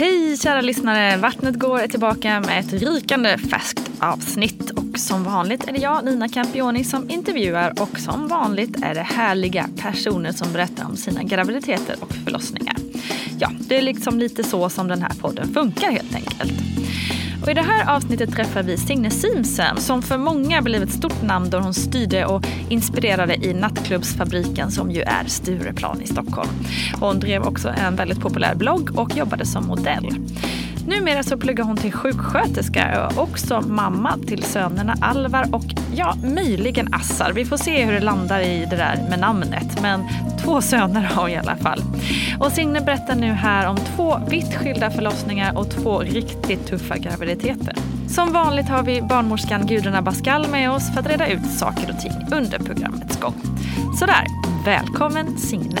Hej kära lyssnare! Vattnet går är tillbaka med ett rykande färskt avsnitt. Och som vanligt är det jag, Nina Campioni, som intervjuar och som vanligt är det härliga personer som berättar om sina graviditeter och förlossningar. Ja, det är liksom lite så som den här podden funkar helt enkelt. Och I det här avsnittet träffar vi Signe Simsen som för många blev ett stort namn då hon styrde och inspirerade i Nattklubbsfabriken som ju är Stureplan i Stockholm. Hon drev också en väldigt populär blogg och jobbade som modell. Numera så pluggar hon till sjuksköterska och också mamma till sönerna Alvar och ja, möjligen Assar. Vi får se hur det landar i det där med namnet. Men två söner har hon i alla fall. Och Signe berättar nu här om två vitt skilda förlossningar och två riktigt tuffa graviditeter. Som vanligt har vi barnmorskan Gudruna Abascal med oss för att reda ut saker och ting under programmets gång. Sådär, välkommen Signe.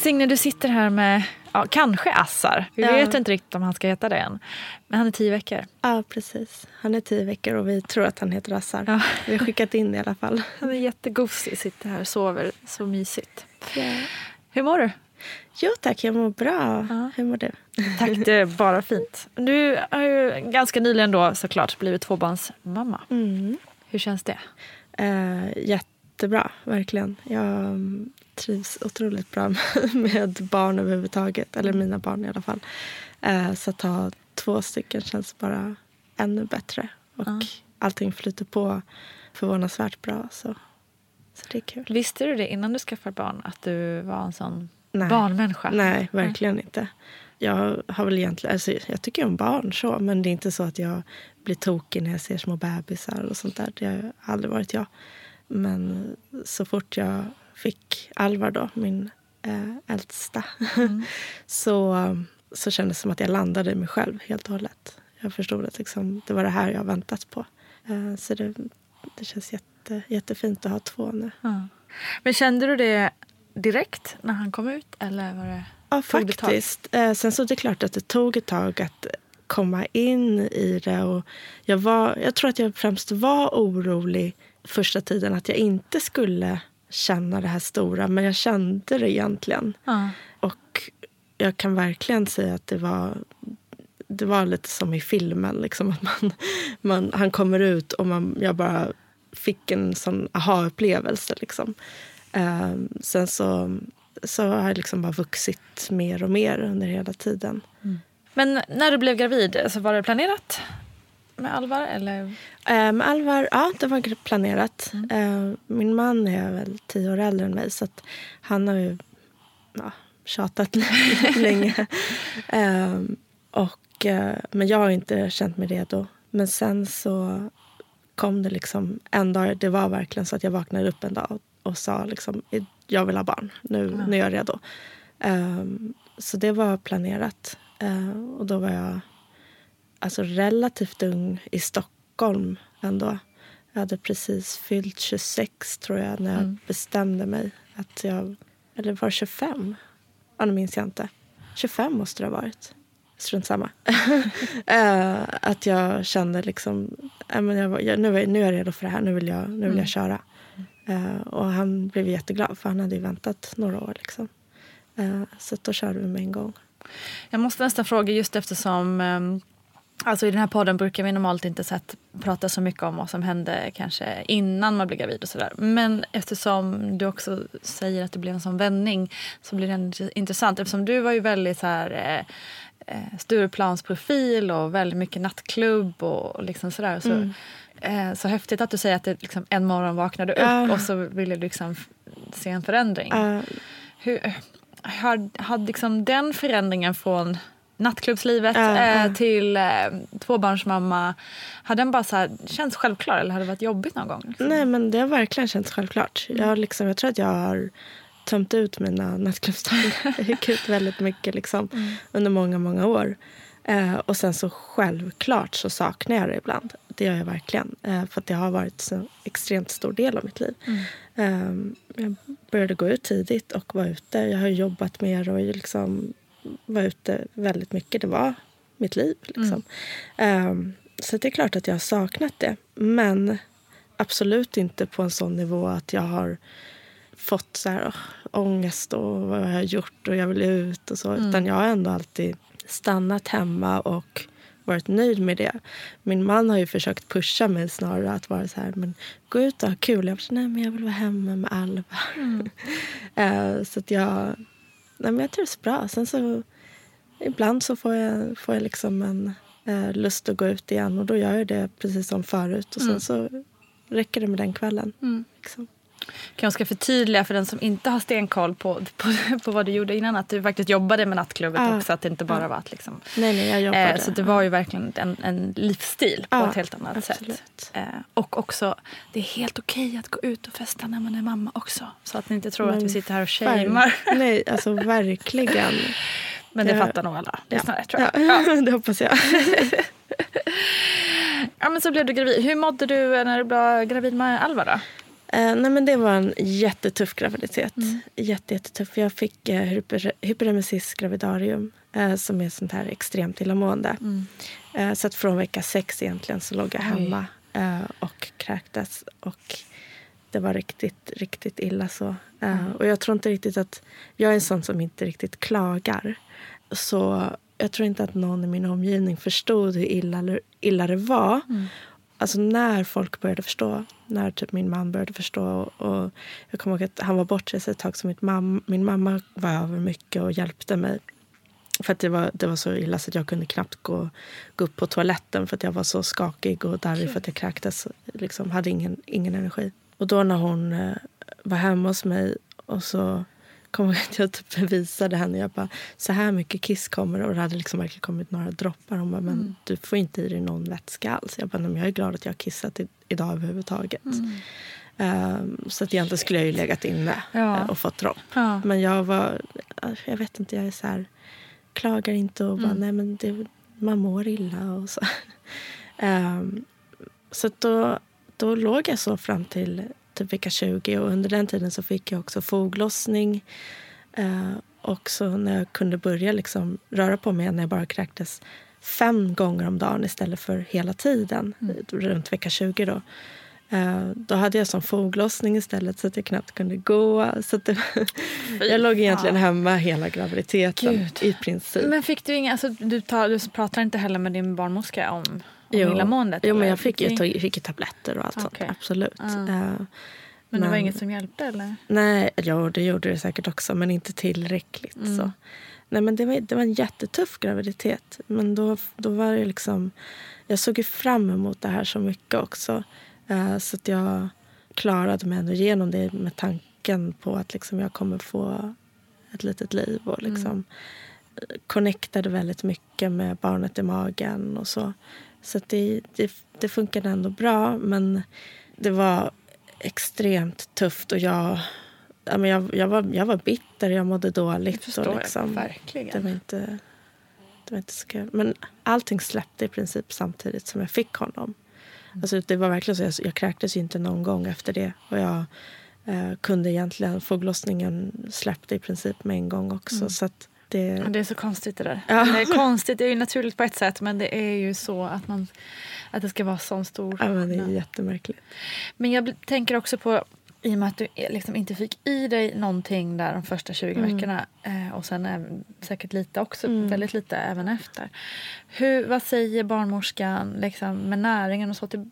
Signe, du sitter här med ja, kanske Assar. Vi Ja. vet inte riktigt om han ska heta det än. Men han är tio veckor. Ja, precis. Han är tio veckor och vi tror att han heter Assar. Ja. Vi har skickat in det i alla fall. Han är jättegosig, sitter här och sover. Så mysigt. Ja. Hur mår du? Jo tack, jag mår bra. Ja. Hur mår du? Tack, det är bara fint. Du har ju ganska nyligen då såklart blivit tvåbarnsmamma. Mm. Hur känns det? Eh, jättebra, verkligen. Jag trivs otroligt bra med barn överhuvudtaget. Eller mina barn i alla fall. Eh, så att ha två stycken känns bara ännu bättre. Och Ja. allting flyter på förvånansvärt bra. Så, så det är kul. Visste du det innan du skaffade barn att du var en sån Nej. barnmänniska? Nej, verkligen inte. Jag har väl egentligen, alltså, jag tycker om barn så, men det är inte så att jag blir tokig när jag ser små bebisar och sånt där. Det har aldrig varit jag. Men så fort jag fick Alvar då, min eh, äldsta, så, så kändes det som att jag landade i mig själv helt och hållet. Jag förstod att liksom, det var det här jag väntat på. Eh, så det, det känns jätte, jättefint att ha två nu. Ja. Men kände du det direkt när han kom ut? Eller var det Ja, faktiskt. Eh, sen så är det klart att det tog ett tag att komma in i det. Och jag, var, jag tror att jag främst var orolig första tiden att jag inte skulle känna det här stora. Men jag kände det egentligen. Ja. Och jag kan verkligen säga att det var, det var lite som i filmen. Liksom, att man, man, han kommer ut och man, jag bara fick en sån aha-upplevelse. Liksom. Eh, sen så, så har jag liksom bara vuxit mer och mer under hela tiden. Men när du blev gravid, så var det planerat med Alvar? Eller? Eh, med Alvar, ja det var planerat. Eh, min man är väl tio år äldre än mig så han har ju ja, tjatat länge. Eh, och, eh, men jag har inte känt mig redo. Men sen så kom det liksom en dag, det var verkligen så att jag vaknade upp en dag och, och sa liksom jag vill ha barn, nu, nu är jag redo. Eh, så det var planerat. Eh, och då var jag alltså relativt ung i Stockholm ändå. Jag hade precis fyllt 26 tror jag när jag bestämde mig. att jag, Eller var det 25? Ja, nu minns jag inte. 25 måste det ha varit. Strunt samma. Eh, att jag kände liksom, äh, men jag, nu, är, nu är jag redo för det här. Nu vill jag, nu vill jag köra. Eh, och han blev jätteglad för han hade ju väntat några år. Liksom. Eh, så då körde vi med en gång. Jag måste nästan fråga just eftersom ehm, Alltså I den här podden brukar vi normalt inte sett prata så mycket om vad som hände kanske innan man blev gravid och sådär. Men eftersom du också säger att det blev en sån vändning så blir det int- intressant. Eftersom du var ju väldigt så här eh, eh, Stureplansprofil och väldigt mycket nattklubb och, och liksom sådär. Så, eh, så häftigt att du säger att det liksom en morgon vaknade upp Ja. och så ville du liksom se en förändring. Eh, Hur, har, har liksom den förändringen från nattklubbslivet eh, ja. till eh, tvåbarnsmamma, har den bara så här, känts självklar eller har det varit jobbigt någon gång? Liksom? Nej, men det har verkligen känts självklart. Jag, har liksom, jag tror att jag har tömt ut mina nattklubbsdagar. Jag gick ut väldigt mycket liksom, under många, många år. Eh, och sen så självklart så saknar jag det ibland. Det gör jag verkligen. Eh, för det har varit en extremt stor del av mitt liv. Eh, jag började gå ut tidigt och vara ute. Jag har jobbat mer och liksom var ute väldigt mycket. Det var mitt liv. Liksom. Eh, så det är klart att jag har saknat det. Men absolut inte på en sån nivå att jag har fått så här, åh, ångest och vad jag har gjort och jag vill ut och så. Utan jag har ändå alltid stannat hemma och varit nöjd med det. Min man har ju försökt pusha mig snarare att vara så här, men gå ut och ha kul. Jag så, nej men jag vill vara hemma med Alva. Eh, så att jag, nej men jag trivs bra. Sen så ibland så får jag, får jag liksom en eh, lust att gå ut igen och då gör jag det precis som förut. Och sen så räcker det med den kvällen. Liksom. Kan jag ska förtydliga för den som inte har stenkoll på, på, på vad du gjorde innan att du faktiskt jobbade med nattklubben Ja. också. Att det inte bara Ja. var att liksom, Nej, nej, jag jobbade. Eh, så det var ju verkligen en, en livsstil på Ja, ett helt annat absolut. sätt. Eh, och också, det är helt okej att gå ut och festa när man är mamma också. Så att ni inte tror att vi Men sitter här och shamear. Nej, alltså verkligen. Men det Ja. fattar nog alla lyssnare tror Ja, jag. det hoppas jag. Ja, men så blev du gravid. Hur mådde du när du blev gravid med Alva då? Eh, nej, men det var en jättetuff graviditet. Mm. Jätte, jättetuff. Jag fick eh, hyper, hyperemesis gravidarium eh, som är sånt här extremt illamående. Mm. Eh, så att från vecka sex egentligen så låg jag hemma eh, och kräktes. Och det var riktigt, riktigt illa så. Eh, och jag tror inte riktigt att... Jag är en sån som inte riktigt klagar. Så jag tror inte att någon i min omgivning förstod hur illa, illa det var. Alltså när folk började förstå, när typ min man började förstå. Och, och jag kommer ihåg att han var bortrest ett tag så mitt mam, min mamma var över mycket och hjälpte mig. För att det var, det var så illa så att jag kunde knappt gå, gå upp på toaletten för att jag var så skakig och darrig för att jag kräktes. Liksom, hade ingen, ingen energi. Och då när hon eh, var hemma hos mig och så kom jag ihåg att jag typ visade henne. Jag bara, så här mycket kiss kommer. Och det hade liksom verkligen kommit några droppar. Hon bara, men du får inte i dig någon vätska alls. Jag bara, men jag är glad att jag har kissat i, idag överhuvudtaget. Ehm, så att egentligen skulle jag ju legat inne Ja. eh, och fått dropp. Ja. Men jag var, jag vet inte, jag är så här, klagar inte och bara, nej men det, man mår illa och så. Ehm, så att då, då låg jag så fram till typ vecka 20 och under den tiden så fick jag också foglossning. Eh, också när jag kunde börja liksom röra på mig när jag bara kräktes fem gånger om dagen istället för hela tiden, runt vecka 20 då. Eh, då hade jag som foglossning istället så att jag knappt kunde gå. Så att det, jag låg egentligen hemma hela graviditeten Gud. i princip. Men fick du inga, alltså, du, tar, du pratar inte heller med din barnmorska om, om Jo. illamåendet? Jo, men jag fick ju, ta- fick ju tabletter och allt Okej. sånt. Absolut. Ah. Eh, Men det var men- inget som hjälpte eller? Nej, jo, det gjorde det säkert också, men inte tillräckligt. Mm. Så. Nej, men det, var, det var en jättetuff graviditet. Men då, då var det liksom... Jag såg ju fram emot det här så mycket också. Eh, så att jag klarade mig ändå igenom det med tanken på att liksom jag kommer få ett litet liv. Och liksom eh, connectade väldigt mycket med barnet i magen och så. Så det, det, det funkade ändå bra, men det var extremt tufft och jag, ja, men jag, jag, var, jag var bitter, jag mådde dåligt. förstår och jag liksom, verkligen. Det var inte, det var inte så kul. Men allting släppte i princip samtidigt som jag fick honom. Mm. Alltså, det var verkligen så, jag, jag kräktes inte någon gång efter det. Och jag eh, kunde egentligen, foglossningen släppte i princip med en gång också. Mm. Så att det, Ja, Det är så konstigt det där. Ja. Det är konstigt, det är ju naturligt på ett sätt men det är ju så att, man, att det ska vara sån stor ja, men det är jättemärkligt. Men jag tänker också på, i och med att du eh, liksom inte fick i dig någonting där de första 20 Mm. veckorna eh, och sen säkert lite också, Mm. väldigt lite även efter. Hur, vad säger barnmorskan liksom, med näringen och så till,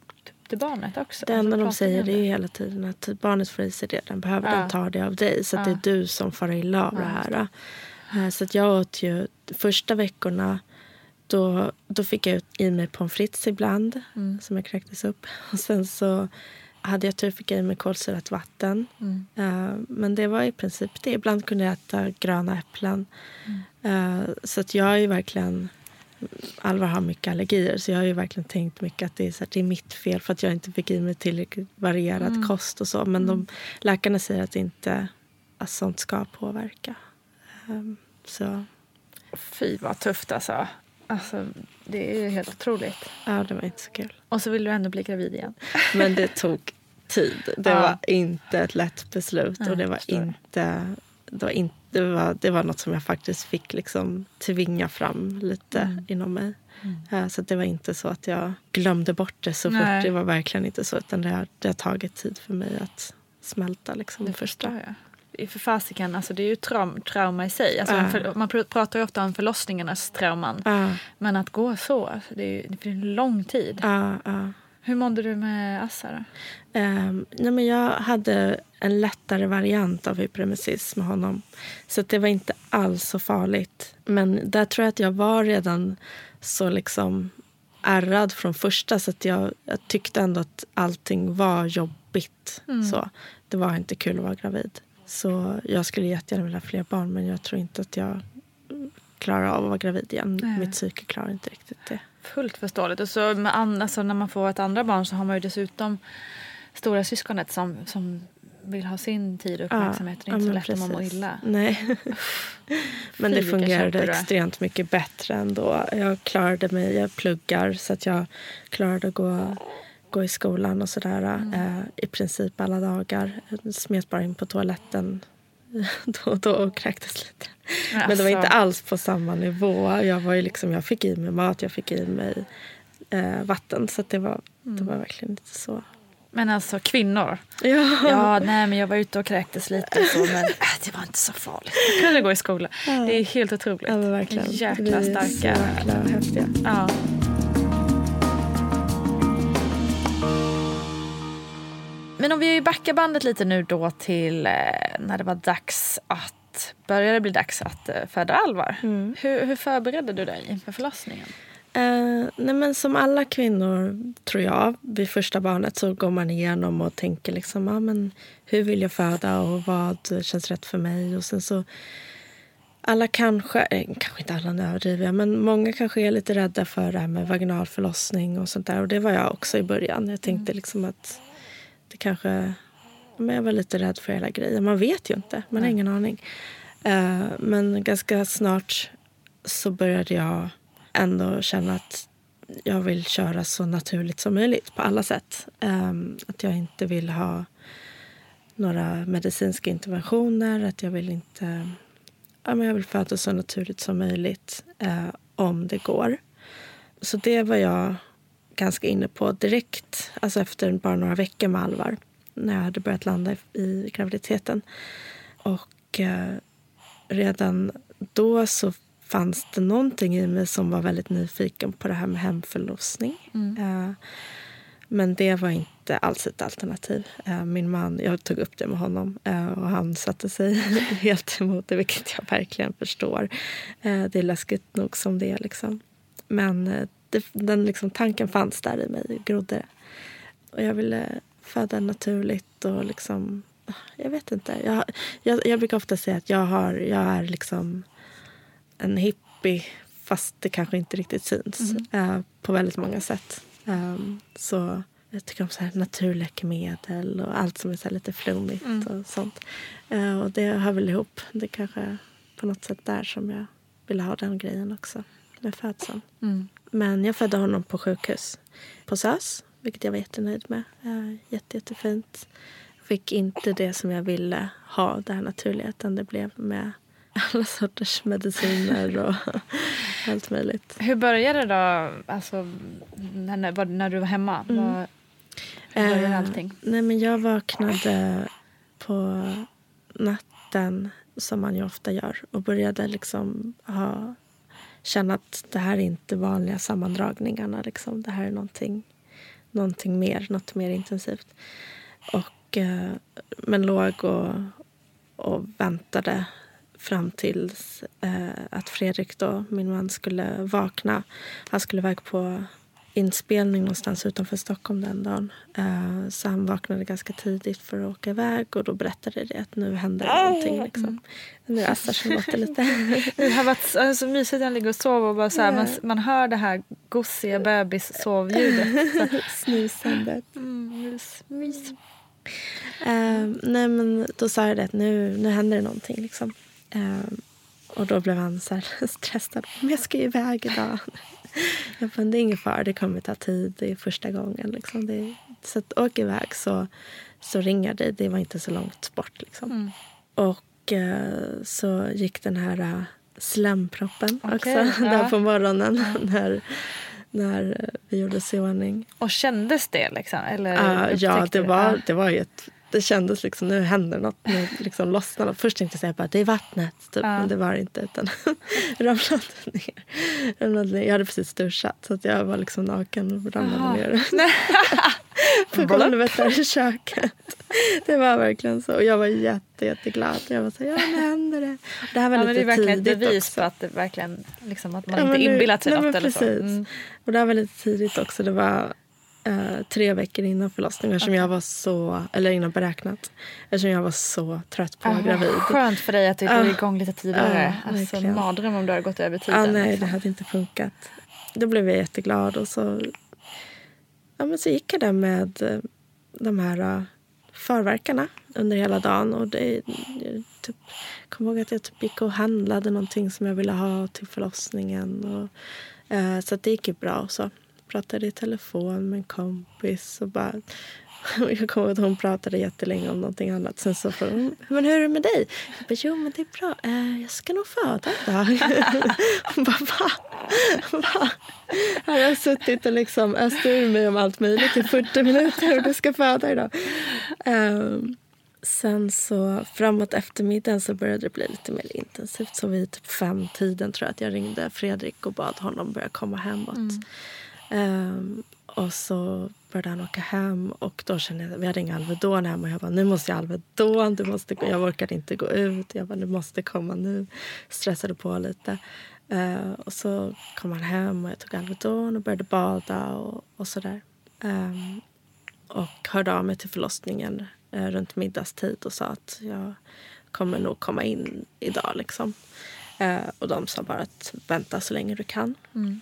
till barnet också? Det enda Alltså, de pratar säger det är hela tiden att barnet får i sig det den behöver. Ja. Den tar det av dig. Så att det Ja. är du som far illa av Ja, det här. Eh, Så att jag åt ju första veckorna då, då fick jag ut i mig pommes frites ibland Mm. som jag kräktes upp. Och sen så hade jag tur fick jag i mig kolsyrat vatten. Mm. Eh, Men det var i princip det. Ibland kunde jag äta gröna äpplen. Mm. Eh, Så att jag är verkligen... Alvar har mycket allergier så jag har verkligen tänkt mycket att det är, så här, det är mitt fel för att jag inte fick i mig tillräckligt varierad Mm. kost och så. Men de, läkarna säger att, inte, att sånt ska påverka. Eh, Så Fy vad tufft alltså. alltså. Det är ju helt otroligt. ja, det var inte så kul. Och så vill du ändå bli gravid igen. Men det tog tid. Det Ja. var inte ett lätt beslut. Nej, och det var, inte, det, var inte, det, var, det var något som jag faktiskt fick liksom tvinga fram lite Mm. inom mig. Eh, Så det var inte så att jag glömde bort det så Nej. fort. Det var verkligen inte så. Utan det har, det har tagit tid för mig att smälta. Liksom, Det jag. För fasiken, alltså det är ju traum, trauma i sig. Alltså Ja. för, man pr- pratar ju ofta om förlossningarnas trauman. Ja, Men att gå så, alltså det är ju det är en lång tid. ja. Hur mådde du med Assa då? Um, nej men jag hade en lättare variant av hyperemesis med honom. Så det var inte alls så farligt. Men där tror jag att jag var redan så liksom ärrad från första. Så att jag, jag tyckte ändå att allting var jobbigt. Så Det var inte kul att vara gravid. Så jag skulle jättegärna vilja ha fler barn men jag tror inte att jag klarar av att vara gravid igen. Nej. Mitt psyke klarar inte riktigt det. Fullt förståeligt. Och så med an, alltså när man får ett andra barn så har man ju dessutom stora syskonet som, som vill ha sin tid och uppmärksamhet. det är inte så men lätt om man mår illa. Nej. men det fungerade extremt mycket bättre ändå. Jag klarade mig, jag pluggar så att jag klarade att gå, gå i skolan och sådär. Mm. Eh, I princip alla dagar. Smet bara in på toaletten då och då och kräktes lite. Men det var inte Alltså, alls på samma nivå. Jag, var ju liksom, jag fick i mig mat, jag fick i mig eh, vatten. Så det, var, det Mm. var verkligen inte så. Men alltså kvinnor. Ja. Ja, nej men jag var ute och kräktes lite så men äh, det var inte så farligt. Jag kunde gå i skolan. Det är helt otroligt. Ja, verkligen. Jäkla Så starka. jäkla häftiga. Ja. Men om vi backar bandet lite nu då till eh, när det var dags att började det bli dags att eh, föda Alvar. Mm. Hur, hur förberedde du dig inför förlossningen? Eh, nej men som alla kvinnor, tror jag, vid första barnet så går man igenom och tänker liksom, ah, men hur vill jag föda och vad känns rätt för mig. Och sen så alla kanske, eh, kanske inte alla nu överdriver jag, men många kanske är lite rädda för det här med vaginal förlossning och sånt där. Och det var jag också i början. Jag tänkte liksom att det kanske, men jag var lite rädd för hela grejen. Man vet ju inte, man har ingen aning. Eh, men ganska snart så började jag ändå känna att jag vill köra så naturligt som möjligt på alla sätt. Ehm, att jag inte vill ha några medicinska interventioner. Att jag vill inte... ja, men jag vill föda så naturligt som möjligt eh, om det går. Så det var jag ganska inne på direkt, alltså efter bara några veckor med Alvar när jag hade börjat landa i, i graviditeten. Och eh, redan då så fanns det någonting i mig som var väldigt nyfiken på det här med hemförlossning. Mm. Eh, men det var inte alls ett alternativ. Eh, min man, jag tog upp det med honom eh, och han satte sig helt emot det, vilket jag verkligen förstår. Eh, det är läskigt nog som det är. Liksom. Men det, den liksom, tanken fanns där i mig, grodde. Och jag ville föda naturligt och liksom... Jag vet inte. Jag, jag, jag brukar ofta säga att jag, har, jag är liksom en hippie fast det kanske inte riktigt syns mm. på väldigt många sätt. Um, så jag tycker om så här naturläkemedel och allt som är så lite flummigt mm. och sånt. Uh, och det hör väl ihop. Det kanske på något sätt där som jag ville ha den grejen också med födseln. Mm. Men jag födde honom på sjukhus på SÖS, vilket jag var jättenöjd med. Jätte, jättefint. Fick inte det som jag ville ha, det här naturliga, utan det blev med alla sorters mediciner och allt möjligt. Hur började det då, alltså, när, när du var hemma? Mm. Var, hur började eh, allting? Nej, men jag vaknade på natten, som man ju ofta gör och började liksom ha, känna att det här är inte vanliga sammandragningarna. Liksom. Det här är någonting, någonting mer, något mer intensivt. Och, eh, men låg och, och väntade fram tills eh, att Fredrik, då, min man, skulle vakna. Han skulle iväg på inspelning någonstans utanför Stockholm den dagen. Eh, så han vaknade ganska tidigt för att åka iväg och då berättade det att nu händer det någonting. Liksom. Nu Assar som låter lite... det har varit så alltså, mysigt han ligger och sover och bara så här, man, man hör det här gosiga bebis-sovljudet. Snusandet. Mm, mys. mys. Uh, nej men då sa jag det att nu, nu händer det någonting. Liksom. Um, och då blev han så stressad. Men jag ska ju iväg idag. Jag bara, det är ingen fara, det kommer ta tid. Det är första gången. Liksom. Det, så att åk iväg så, så ringer det. Det var inte så långt bort. Liksom. Mm. Och uh, så gick den här uh, slemproppen okay, också ja. där på morgonen. när, när vi gjorde oss i ordning. Och kändes det? Liksom, eller uh, ja, det var, det var ju ett det kändes liksom, nu händer något. Nu liksom lossnar något. Först tänkte jag bara det är vattnet. Typ. Ja. Men det var det inte. Utan ramlade ner. ramlade ner. Jag hade precis duschat så att jag var liksom naken och ramlade Aha. ner. på golvet där i köket. Det var verkligen så. Och jag var jätte, jätteglad. Jag var så ja nu händer det. Det här var ja, lite det är verkligen tidigt ett bevis på att, det verkligen, liksom, att man ja, inte inbillat sig något. Eller så. Mm. Och det här var lite tidigt också. Det var eh, tre veckor innan förlossningen eftersom okay. jag var så, eller innan beräknat. Eftersom jag var så trött på att vara gravid. Skönt för dig att du drog uh, igång lite tidigare. Uh, alltså, mardröm om du hade gått över tiden. Uh, nej, liksom. det hade inte funkat. Då blev jag jätteglad och så, ja, men så gick jag där med eh, de här uh, förverkarna under hela dagen. Och det, jag typ, kom ihåg att jag typ gick och handlade någonting som jag ville ha till förlossningen. Och, uh, så det gick ju bra. Och så pratade i telefon med en kompis. Och bara, jag kommer ihåg att hon pratade jättelänge om någonting annat. Sen så frågade hon, men hur är det med dig? Jag bara, jo men det är bra. Eh, jag ska nog föda idag. hon bara, va? va? Här har jag suttit och liksom öst ur mig om allt möjligt i 40 minuter och du ska föda idag. Um, sen så framåt eftermiddagen så började det bli lite mer intensivt. Så vid typ femtiden tror jag att jag ringde Fredrik och bad honom börja komma hemåt. Mm. Um, och så började han åka hem och då kände jag, vi hade inga Alvedon hemma och jag bara, nu måste jag Alvedon, du måste gå. jag orkade inte gå ut. Jag bara, du måste komma nu. Stressade på lite. Uh, och så kom han hem och jag tog Alvedon och började bada och, och sådär. Um, och hörde av mig till förlossningen uh, runt middagstid och sa att jag kommer nog komma in idag. Liksom. Uh, och de sa bara att vänta så länge du kan. Mm.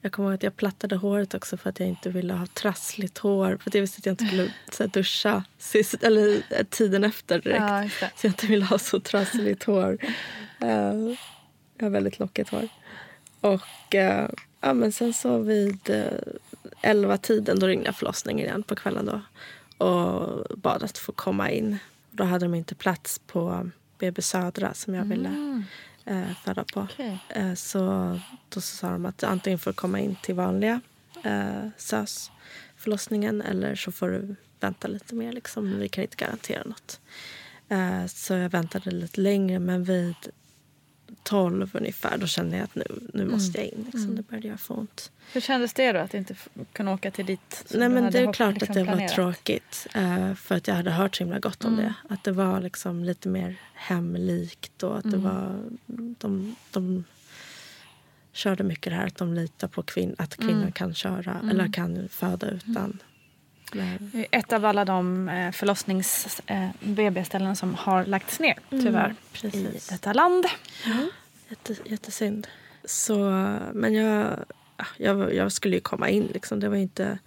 Jag kommer ihåg att jag plattade håret också för att jag inte ville ha trassligt hår. För att jag visste att jag inte skulle så här, duscha sist, eller, eh, tiden efter direkt. Ja, så jag inte ville ha så trassligt hår. Uh, jag har väldigt lockigt hår. Och uh, ja, men sen så vid uh, elva tiden då ringde jag förlossningen igen på kvällen då. Och bad att få komma in. Då hade de inte plats på BB Södra som jag ville eh, föda på. Okej. Eh, så då så sa de att antingen får du komma in till vanliga eh, SÖS förlossningen eller så får du vänta lite mer. Liksom. Vi kan inte garantera något. Eh, så jag väntade lite längre men vid 12 ungefär då kände jag att nu, nu måste jag in. Liksom. Det började göra för ont. Hur kändes det då att inte kunna åka till som Nej, men det är klart liksom att det var planerat? tråkigt. eh, för att jag hade hört så himla gott om det. Att det var liksom lite mer hemlikt och att det var... De, de körde mycket det här att de litar på kvinn, att kvinnan kan köra eller kan föda utan. Ett av alla de eh, förlossnings eh, som har lagts ner tyvärr i precis. detta land. Jätte, jättesynd. Så, men jag, ja, jag, jag skulle ju komma in. Liksom. Det var inte...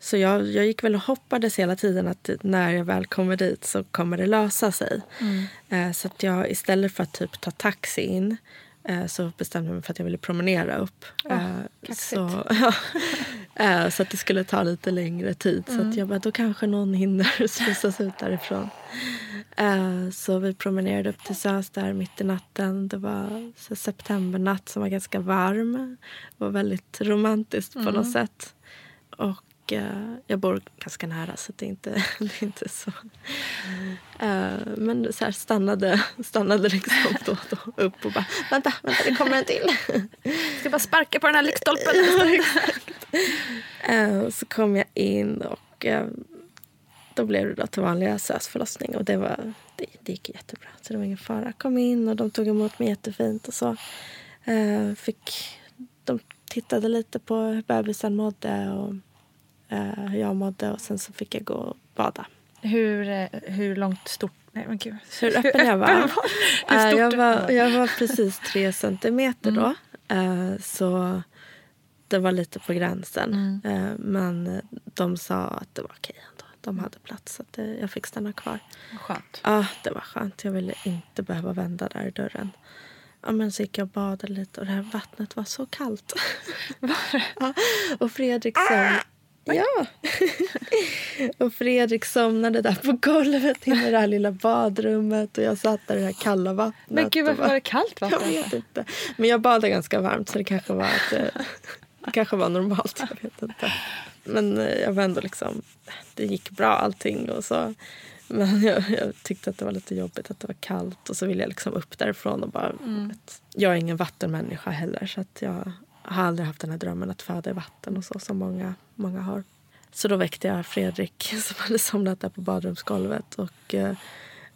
Så jag, jag gick väl och hoppades hela tiden att när jag väl kommer dit så kommer det lösa sig. Eh, så att jag istället för att typ ta taxi in så bestämde jag mig för att jag ville promenera upp. Eh, så, ja, eh, så att det skulle ta lite längre tid. Så att jag bara, då kanske någon hinner slussas ut därifrån. Eh, så vi promenerade upp till SÖS där mitt i natten. Det var så septembernatt som var ganska varm. Det var väldigt romantiskt på något sätt. Och eh, jag bor ganska nära så det är inte, det är inte så. Eh, men så här stannade, stannade liksom då och då upp och bara vänta, vänta det kommer en till. Ska bara sparka på den här lyktstolpen. Eh, så kom jag in och då blev det då till vanliga SÖS-förlossning och det, var, det, det gick jättebra. Så det var ingen fara. Kom in och de tog emot mig jättefint och så. Fick, de tittade lite på hur bebisen mådde och eh, hur jag mådde och sen så fick jag gå och bada. hur, eh, hur långt stort... Nej, men gud. Hur öppen jag var? Hur Eh, jag, det var jag var precis tre centimeter då. Eh, så det var lite på gränsen. Eh, men de sa att det var okej ändå. De hade plats. Så eh, jag fick stanna kvar. Skönt. Ja, det var skönt. Jag ville inte behöva vända där i dörren. Ja, men så gick jag och badade lite och det här vattnet var så kallt. ja, och Fredrik som... Ja! och Fredrik somnade där på golvet inne i det här lilla badrummet och jag satt där i det här kalla vattnet. Men gud, varför bara- var det kallt Jag vatten? vet inte. Men jag badade ganska varmt så det kanske var, att, eh, det kanske var normalt. Jag vet inte. Men eh, jag var ändå liksom... Det gick bra allting och så. Men jag, jag tyckte att det var lite jobbigt att det var kallt och så ville jag liksom upp därifrån och bara... Vet, jag är ingen vattenmänniska heller så att jag har aldrig haft den här drömmen att föda i vatten och så som många, många har. Så då väckte jag Fredrik som hade somnat där på badrumsgolvet och eh,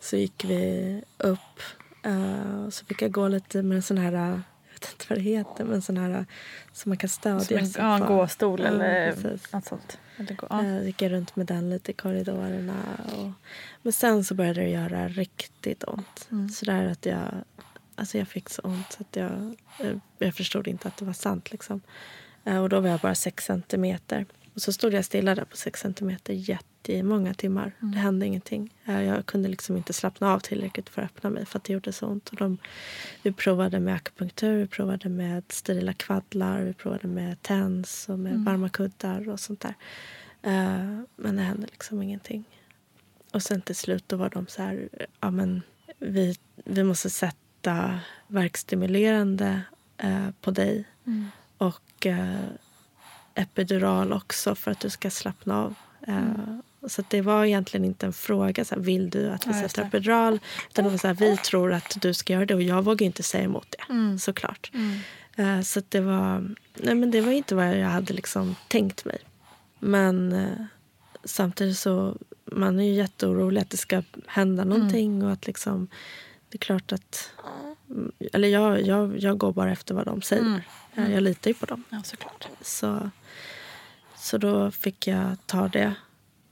så gick vi upp eh, och så fick jag gå lite med en sån här, jag vet inte vad det heter, men en sån här som man kan stödja Som en, sig ja, en gåstol Ja, eller precis. något sånt. Eller ja. Eh, gick jag runt med den lite i korridorerna. Och, men sen så började det göra riktigt ont. Mm. Så där att jag, alltså jag fick så ont så att jag, eh, jag förstod inte att det var sant. Liksom. Eh, och då var jag bara sex centimeter. Och så stod jag stilla där på sex centimeter jättemånga timmar. Mm. Det hände ingenting. Eh, jag kunde liksom inte slappna av tillräckligt för att öppna mig för att det gjorde så ont. Och de, vi provade med akupunktur, vi provade med sterila kvaddlar, vi provade med TENS och med Mm. varma kuddar och sånt där. Men det hände liksom ingenting. Och sen till slut då var de så här, ja men vi, vi måste sätta verkstimulerande eh, på dig. Och eh, epidural också för att du ska slappna av. Eh, Så att det var egentligen inte en fråga, så här, vill du att vi Ja, sätter det. epidural? Utan det var så här, vi tror att du ska göra det och jag vågar inte säga emot det Mm. såklart. Eh, Så det var, nej men det var inte vad jag hade liksom tänkt mig. Men eh, samtidigt så man är ju jätteorolig att det ska hända någonting och att liksom det är klart att mm, eller jag, jag, jag går bara efter vad de säger. Eh, Jag litar ju på dem. ja, såklart. Så, så då fick jag ta det,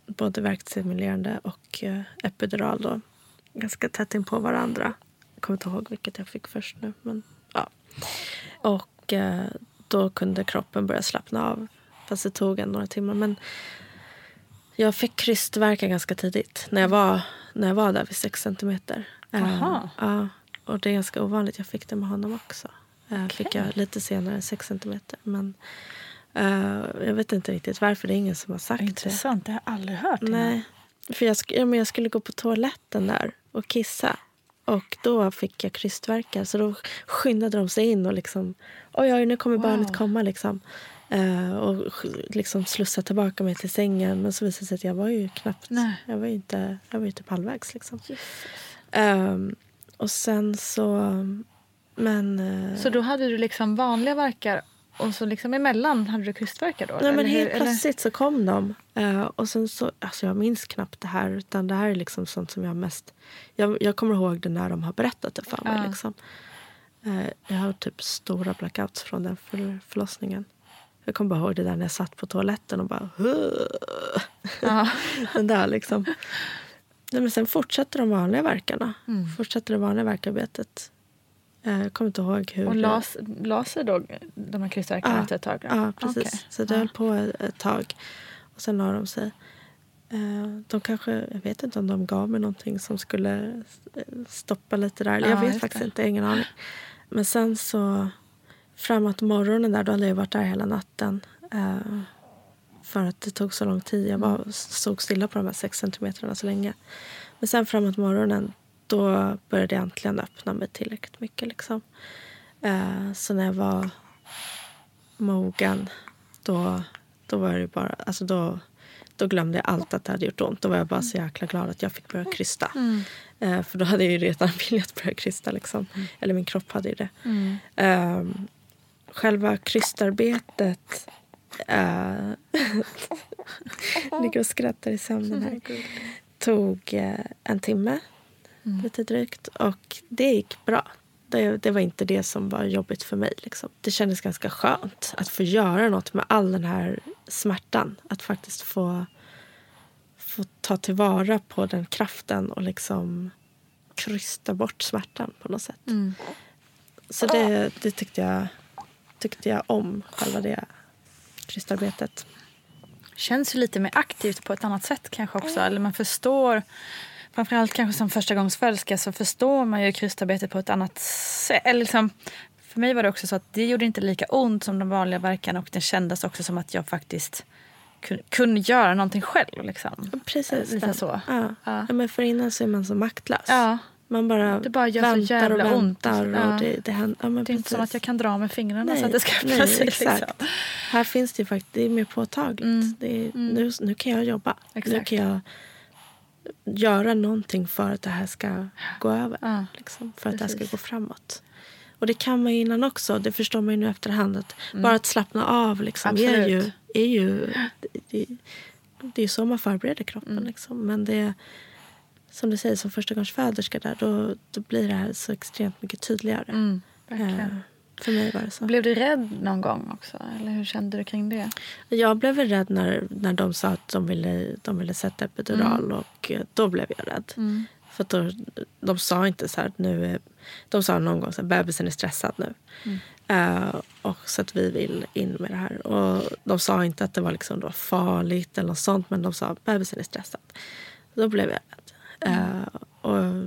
både verkstimulerande och eh, epidural då. Ganska tätt in på varandra. Jag kommer inte ihåg vilket jag fick först nu. Men, ja. Och eh, då kunde kroppen börja slappna av. Fast det tog en några timmar. Men jag fick krystvärkar ganska tidigt. När jag var, när jag var där vid sex centimeter. Eh, Jaha. ja, och det är ganska ovanligt. Jag fick det med honom också. Eh, Fick jag lite senare, sex centimeter. Men eh, jag vet inte riktigt varför. Det är ingen som har sagt det. Intressant, det har jag aldrig hört innan. Nej. För jag, sk- ja, men jag skulle gå på toaletten där och kissa. Och då fick jag krystvärkar. Så då skyndade de sig in och liksom... Oj, oj, nu kommer barnet komma. Liksom. Eh, och liksom slussa tillbaka mig till sängen. Men så visade det sig att jag var ju knappt... Nej. Jag var ju, inte, jag var ju typ halvvägs. Liksom. Ehm, och sen så... Men... eh, Så då hade du liksom vanliga verkar och så liksom emellan hade du krystvärkar då? Nej, men eller hur? helt Eller- plötsligt så kom de. Eh, och sen så, alltså jag minns knappt det här. Utan det här är liksom sånt som jag mest... Jag, jag kommer ihåg det när de har berättat det för mig. Ja. Liksom. Eh, jag har typ stora blackouts från den för, förlossningen. Jag kommer bara ihåg det där när jag satt på toaletten och bara... Ja. den där liksom. Nej, men sen fortsätter de vanliga verkarna. Mm. Fortsätter det vanliga verkarbetet. Eh, jag kommer inte ihåg hur... Och las, las sig då de här krystvärkarna Ja, efter ett tag? då? Ja, precis. Okej. Så det Ja. höll på ett, tag. Och sen la de sig. Eh, De kanske, jag vet inte om de gav mig någonting som skulle stoppa lite där. Ja, jag vet faktiskt det. inte, ingen aning. Men sen så framåt morgonen där, då hade jag varit där hela natten. eh, För att det tog så lång tid. Jag bara stod stilla på de här sex centimetrarna så länge. Men sen framåt morgonen, då började jag äntligen öppna mig tillräckligt mycket. Liksom. Eh, Så när jag var mogen, då, då var det bara... Alltså då, då glömde jag allt att det hade gjort ont. Då var jag bara så jäkla glad att jag fick börja krysta. Eh, för då hade jag ju redan velat börja krysta. Liksom. Eller min kropp hade ju det. Eh, själva krystarbetet... Uh, ligger och skrattar i sömnen här. Tog eh, en timme, lite drygt. Och det gick bra. Det, det var inte det som var jobbigt för mig. Liksom. Det kändes ganska skönt att få göra något med all den här smärtan. Att faktiskt få, få ta tillvara på den kraften och liksom krysta bort smärtan på något sätt. Så det, det tyckte, jag, tyckte jag om, själva det krystarbetet. Känns ju lite mer aktivt på ett annat sätt kanske också. Eller man förstår, framförallt kanske som första gångs förälskare så förstår man ju krystarbetet på ett annat sätt. Eller liksom, för mig var det också så att det gjorde inte lika ont som de vanliga verkarna och det kändes också som att jag faktiskt kun- kunde göra någonting själv. Liksom. Precis. Lite så. Ja. Ja. Ja. men för innan så är man så maktlös. Ja, Man bara, Det bara väntar och ont. väntar. Ja. Och det, det, händer, ja, det är inte som precis. att jag kan dra med fingrarna Nej, så att det ska nej, sig. exakt. Liksom. Här finns det ju faktiskt, det är mer påtagligt. Mm. Det är, nu, nu kan jag jobba. Nu Exakt. kan jag göra någonting för att det här ska gå över. Ja, Liksom, för att det här ska precis. gå framåt. Och det kan man ju innan också. Det förstår man ju nu efterhand. Att Mm. Bara att slappna av liksom, är ju... Är ju det, det, det är så man förbereder kroppen. Mm. Liksom. Men det som du säger, som förstagångsföderska där, då, då blir det här så extremt mycket tydligare. Mm, Eh, för mig var det så. Blev du rädd någon gång också? Eller hur kände du kring det? Jag blev väl rädd när, när de sa att de ville, de ville sätta epidural. Och eh, då blev jag rädd. För att då, de sa inte så här att nu De sa någon gång här, bebisen är stressad nu. Eh, och så att vi vill in med det här. Och de sa inte att det var liksom då farligt eller något sånt. Men de sa att bebisen är stressad. Då blev jag rädd. Eh, och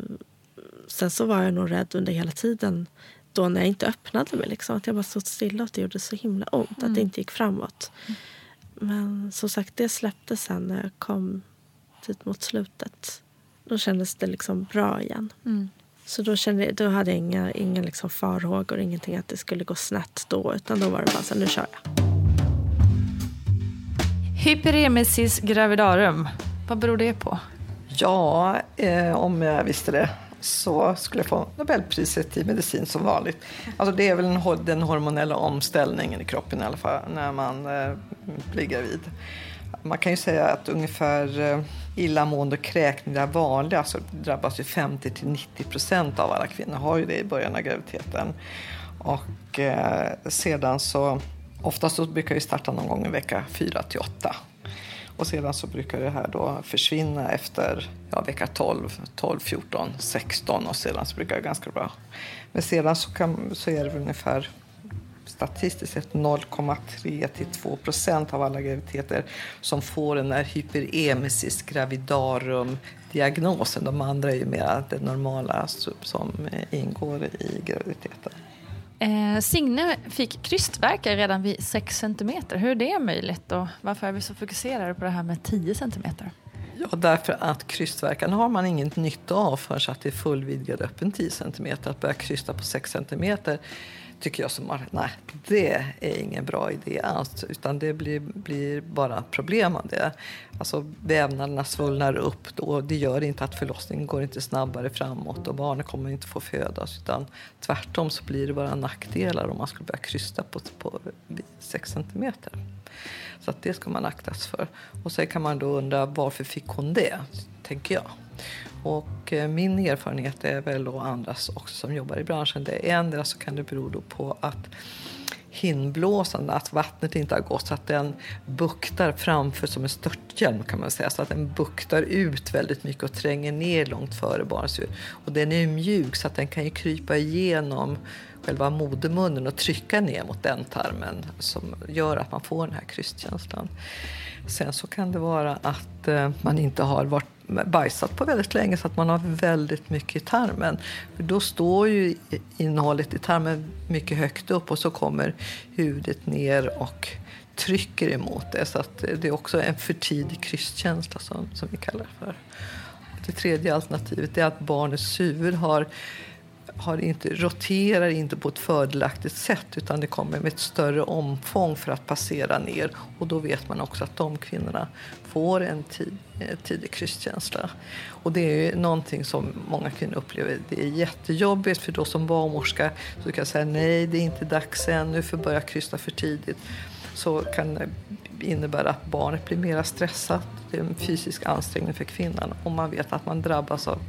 sen så var jag nog rädd under hela tiden då när jag inte öppnade mig. Liksom, att jag bara stod stilla och det gjorde så himla ont. Att det inte gick framåt. Men som sagt, det släppte sen när jag kom dit mot slutet. Då kändes det liksom bra igen. Så då, kände, då hade jag inga, inga liksom farhågor, ingenting att det skulle gå snett då. Utan då var det bara så nu kör jag. Hyperemesis gravidarum. Vad beror det på? Ja, eh, om jag visste det så skulle jag få Nobelpriset i medicin som vanligt. Alltså det är väl en, den hormonella omställningen i kroppen i alla fall när man eh, blir gravid. Man kan ju säga att ungefär eh, illamående och kräkning är vanliga. Så drabbas ju 50 till 90 procent av alla kvinnor har ju det i början av graviditeten. Och eh, sedan så oftast så brukar det starta någon gång i vecka 4 till 8. Och sedan så brukar det här då försvinna efter ja, vecka 12, 12, 14, 16 och sedan så brukar det ganska bra. Men sedan så, kan, så är det ungefär statistiskt sett 0,3 till 2 procent av alla graviditeter som får den här hyperemesis gravidarum diagnosen. De andra är ju mer det normala som ingår i graviditeten. Eh, Signe fick krystvärkar redan vid 6 cm. Hur är det möjligt och varför är vi så fokuserade på det här med 10 cm? Ja, därför att krystverkan har man inget nytta av förrän att det är fullvidgad öppen 10 cm. Att börja krysta på 6 cm tycker jag som nej, det är ingen bra idé alls. Utan det blir, blir bara problem av det. Alltså vävnaderna svullnar upp då. Det gör inte att förlossningen går inte snabbare framåt och barnet kommer inte få födas. Utan tvärtom så blir det bara nackdelar om man skulle börja krysta på, på 6 cm. Så att det ska man aktas för. Och sen kan man då undra varför fick hon det, tänker jag. Och eh, min erfarenhet är väl och andras också som jobbar i branschen. Det är ändra så kan det bero på att hinnblåsan, att vattnet inte har gått så att den buktar framför som en störthjälm kan man säga. Så att den buktar ut väldigt mycket och tränger ner långt före barnets huvud. Och den är mjuk så att den kan ju krypa igenom själva modermunnen och trycka ner mot den tarmen som gör att man får den här krystkänslan. Sen så kan det vara att eh, man inte har varit bajsat på väldigt länge så att man har väldigt mycket i tarmen. För då står ju innehållet i tarmen mycket högt upp och så kommer huvudet ner och trycker emot det. Så att det är också en för tidig krystkänsla som, som vi kallar det för. Det tredje alternativet är att barnets huvud har har inte, roterar inte på ett fördelaktigt sätt utan det kommer med ett större omfång för att passera ner. Och då vet man också att de kvinnorna får en tid, eh, tidig krystkänsla. Och det är ju någonting som många kvinnor upplever. Det är jättejobbigt för då som barnmorska så kan jag säga nej, det är inte dags ännu för börja krysta för tidigt. Så kan det innebära att barnet blir mer stressat. Det är en fysisk ansträngning för kvinnan om man vet att man drabbas av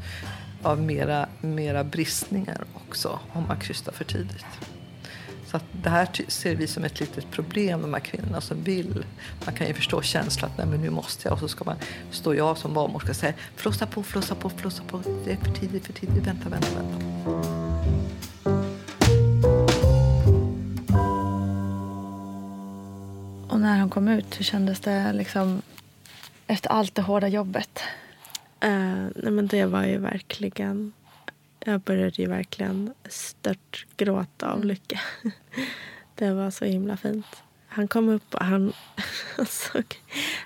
av mera, mera bristningar också om man krystar för tidigt. Så det här ser vi som ett litet problem, de här kvinnorna som vill. Man kan ju förstå känslan att Nej, men nu måste jag och så ska man, står jag som barnmorska och säger flossa på, flossa på, flossa på. Det är för tidigt, för tidigt, vänta, vänta, vänta. Och när hon kom ut, hur kändes det liksom efter allt det hårda jobbet? Uh, nej men det var ju verkligen... Jag började ju verkligen stört gråta av mm. lycka. det var så himla fint. Han kom upp och han, han, såg,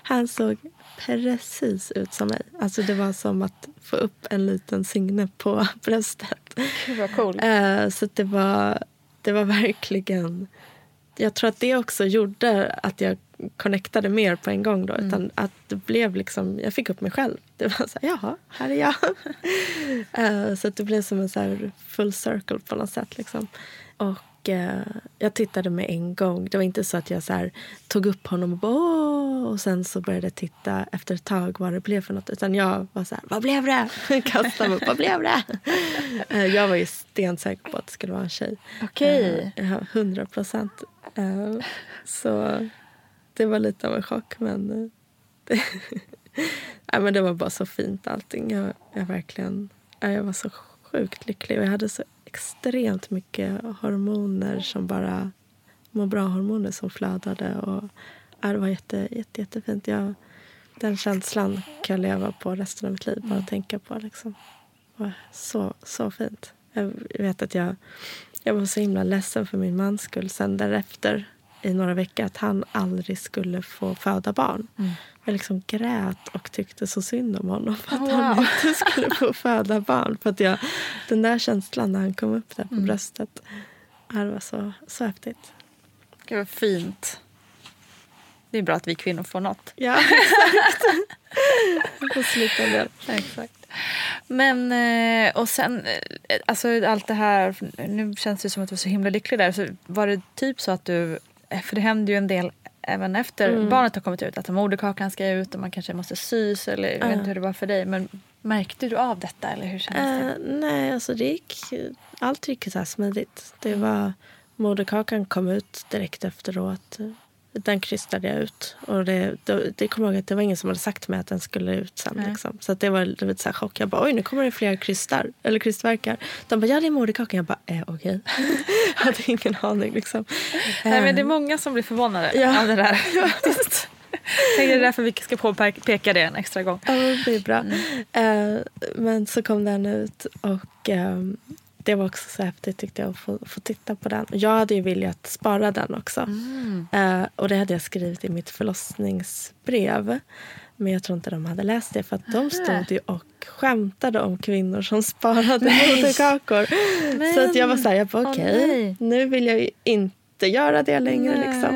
han såg precis ut som mig. Alltså det var som att få upp en liten Signe på bröstet. Gud vad cool. Uh, så det var, det var verkligen... Jag tror att det också gjorde att jag connectade mer på en gång. Då, mm. utan att det blev liksom, Jag fick upp mig själv. Det var så här, jaha, här är jag. uh, så det blev som en så full circle på något sätt. Liksom. Och uh, jag tittade med en gång. Det var inte så att jag så tog upp honom och bara, Åh! och sen så började jag titta efter ett tag vad det blev för något. Utan jag var så här, vad blev det? Kastade mig upp, vad blev det? Uh, jag var ju stensäker på att det skulle vara en tjej. Okej. Okay. Hundra procent. Så det var lite av en chock. Men det, eh, ja, men det var bara så fint allting. Jag, jag, verkligen, jag var så sjukt lycklig. Och jag hade så extremt mycket hormoner som bara må bra-hormoner som flödade. Och, ja, det var jätte, jätte, jättefint. Jag, den känslan kan jag leva på resten av mitt liv. Bara tänka på. Liksom. Det var så, så fint. Jag vet att jag, jag var så himla ledsen för min mans skull sen därefter i några veckor att han aldrig skulle få föda barn. Mm. Jag liksom grät och tyckte så synd om honom för att wow. han inte skulle få föda barn. För att jag, den där känslan när han kom upp där på mm. bröstet, det var så, så häftigt. Gud vad fint. Det är bra att vi kvinnor får något. Ja, exakt. slita det. Exakt. Men, eh, och sen, eh, alltså allt det här, nu känns det som att du var så himla lycklig där. Så var det typ så att du för det händer ju en del även efter mm. barnet har kommit ut. Att moderkakan ska ut och man kanske måste sys. Eller, jag vet inte hur det var för dig. Men märkte du av detta? Eller hur kändes det? Uh, nej, alltså det gick, allt gick så här smidigt. Det var, moderkakan kom ut direkt efteråt den krystade jag ut. Och det, det, det kommer jag ihåg att det var ingen som hade sagt mig att den skulle ut sen. Liksom. Så det var lite så här chock. Jag bara, oj nu kommer det fler krystar, eller krystverkar. De bara, ja det är moderkakan. Jag bara, eh, okej. Okay. jag hade ingen aning liksom. Nej men det är många som blir förvånade ja. av det där. det är därför vi ska påpeka det en extra gång. Ja, det är bra. Mm. Uh, men så kom den ut och um, det var också så häftigt tyckte jag att få, få titta på den. Jag hade ju velat spara den också. Mm. Uh, och det hade jag skrivit i mitt förlossningsbrev. Men jag tror inte de hade läst det för att de stod ju och skämtade om kvinnor som sparade moderkakor. Så att jag var så här, jag bara okej, nej. nu vill jag ju inte göra det längre. Liksom.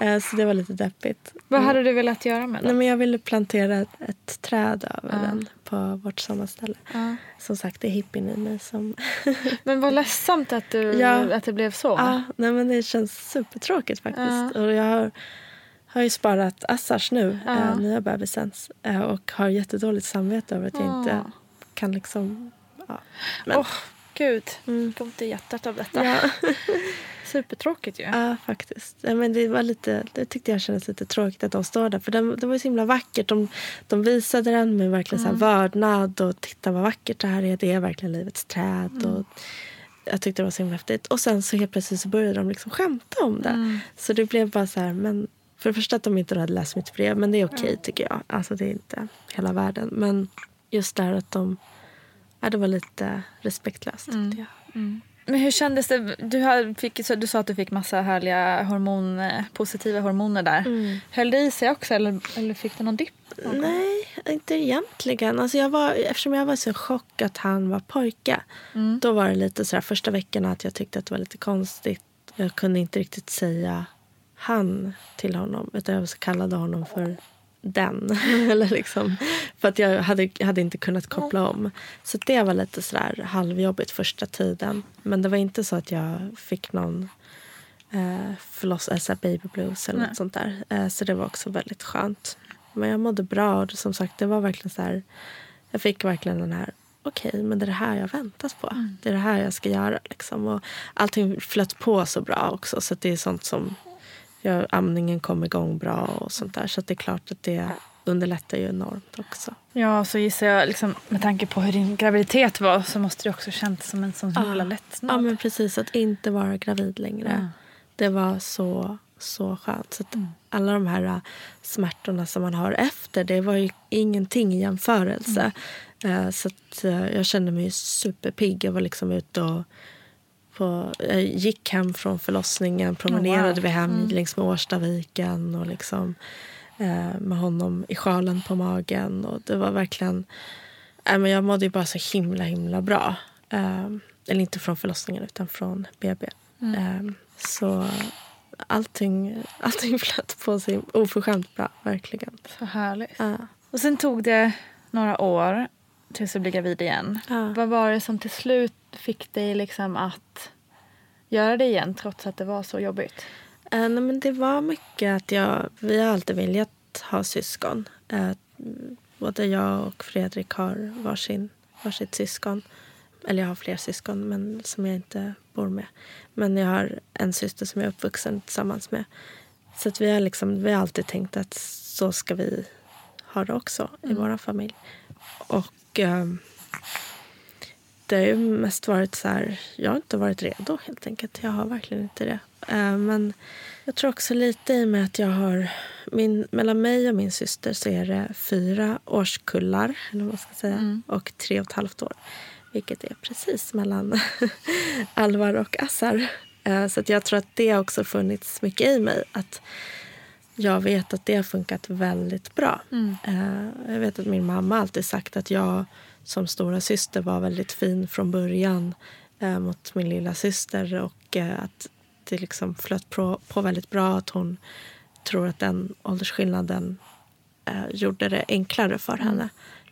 Nej. Eh, Så det var lite deppigt. Vad hade du velat göra med Nej, den? men jag ville plantera ett, ett träd över Ja. den på vårt sommarställe. Ja. Som sagt, det är hippien i mig som... Men vad ledsamt att, du, Ja. att det blev så. ja, nej, men det känns supertråkigt faktiskt. Och jag har, har ju sparat Assars nu, Ja. eh, nya bebisens. Eh, och har jättedåligt samvete över att jag inte kan liksom... Men, Åh, gud. Mm. Kom till hjärtat av detta. ja. Supertråkigt ju. Ja, faktiskt. Ja, men det, var lite, det tyckte jag kändes lite tråkigt att de står där. För den, det var ju så himla vackert. De, de visade den med verkligen Mm. så här vördnad. Och titta vad vackert det här är. Det är verkligen livets träd. Mm. Och jag tyckte det var så himla häftigt. Och sen så helt plötsligt så började de liksom skämta om det. Mm. Så det blev bara så här. Men för det första att de inte hade läst mitt brev. Men det är okej tycker jag. Alltså det är inte hela världen. Men just där att de... Ja, det var lite respektlöst Mm. tyckte jag. Men hur kändes det? Du, fick, så du sa att du fick massa härliga hormon, eh, positiva hormoner där. Mm. Höll det i sig också eller, eller fick du någon dipp? Nej, inte egentligen. Alltså jag var, eftersom jag var så chock att han var pojke. Mm. Då var det lite så här första veckorna att jag tyckte att det var lite konstigt. Jag kunde inte riktigt säga han till honom. Utan jag kallade honom för den. Eller liksom, för att jag hade, hade inte kunnat koppla om. Så det var lite så där halvjobbigt första tiden. Men det var inte så att jag fick någon eh, förloss, alltså baby blues eller Nej. något sånt där. Eh, så det var också väldigt skönt. Men jag mådde bra och som sagt det var verkligen så här. Jag fick verkligen den här okej men det är det här jag väntat på. Mm. Det är det här jag ska göra liksom. Och allting flöt på så bra också så det är sånt som jag, amningen kom igång bra och sånt där. Så det är klart att det underlättar ju enormt också. Ja, så gissar jag liksom, med tanke på hur din graviditet var så måste det också känts som en sån himla lättnad. Ja men precis, att inte vara gravid längre. Ja. Det var så, så skönt. Så att alla de här äh, smärtorna som man har efter, det var ju ingenting i jämförelse. Eh, Så att eh, jag kände mig superpigg. Jag var liksom ute och på, jag gick hem från förlossningen, promenerade wow. vi hem längs med Årstaviken och liksom eh, med honom i sjalen på magen. Och det var verkligen... Nej, men jag mådde bara så himla, himla bra. Eh, eller inte från förlossningen, utan från BB. Eh, så allting, allting flöt på sig oförskämt bra, verkligen. Så härligt. Ja. Och sen tog det några år tills du blev gravid igen. Ja. Vad var det som till slut fick dig liksom att göra det igen trots att det var så jobbigt? Eh, nej, men det var mycket att jag... Vi har alltid velat ha syskon. Eh, både jag och Fredrik har varsin, varsitt syskon. Eller jag har fler syskon, men som jag inte bor med. Men jag har en syster som jag är uppvuxen tillsammans med. Så att vi, har liksom, vi har alltid tänkt att så ska vi ha det också i vår familj. Och ehm, det har ju mest varit så här... Jag har inte varit redo, helt enkelt. Jag har verkligen inte det. Eh, men jag tror också lite i och med att jag har... Min, mellan mig och min syster så är det fyra årskullar, eller vad ska säga, och tre och ett halvt år. Vilket är precis mellan Alvar och Assar. Eh, så jag tror att det har också funnits mycket i mig. Att jag vet att det har funkat väldigt bra. Eh, jag vet att min mamma alltid sagt att jag som stora syster var väldigt fin från början eh, mot min lilla syster och eh, att det liksom flöt på, på väldigt bra. Att hon tror att den åldersskillnaden eh, gjorde det enklare för henne.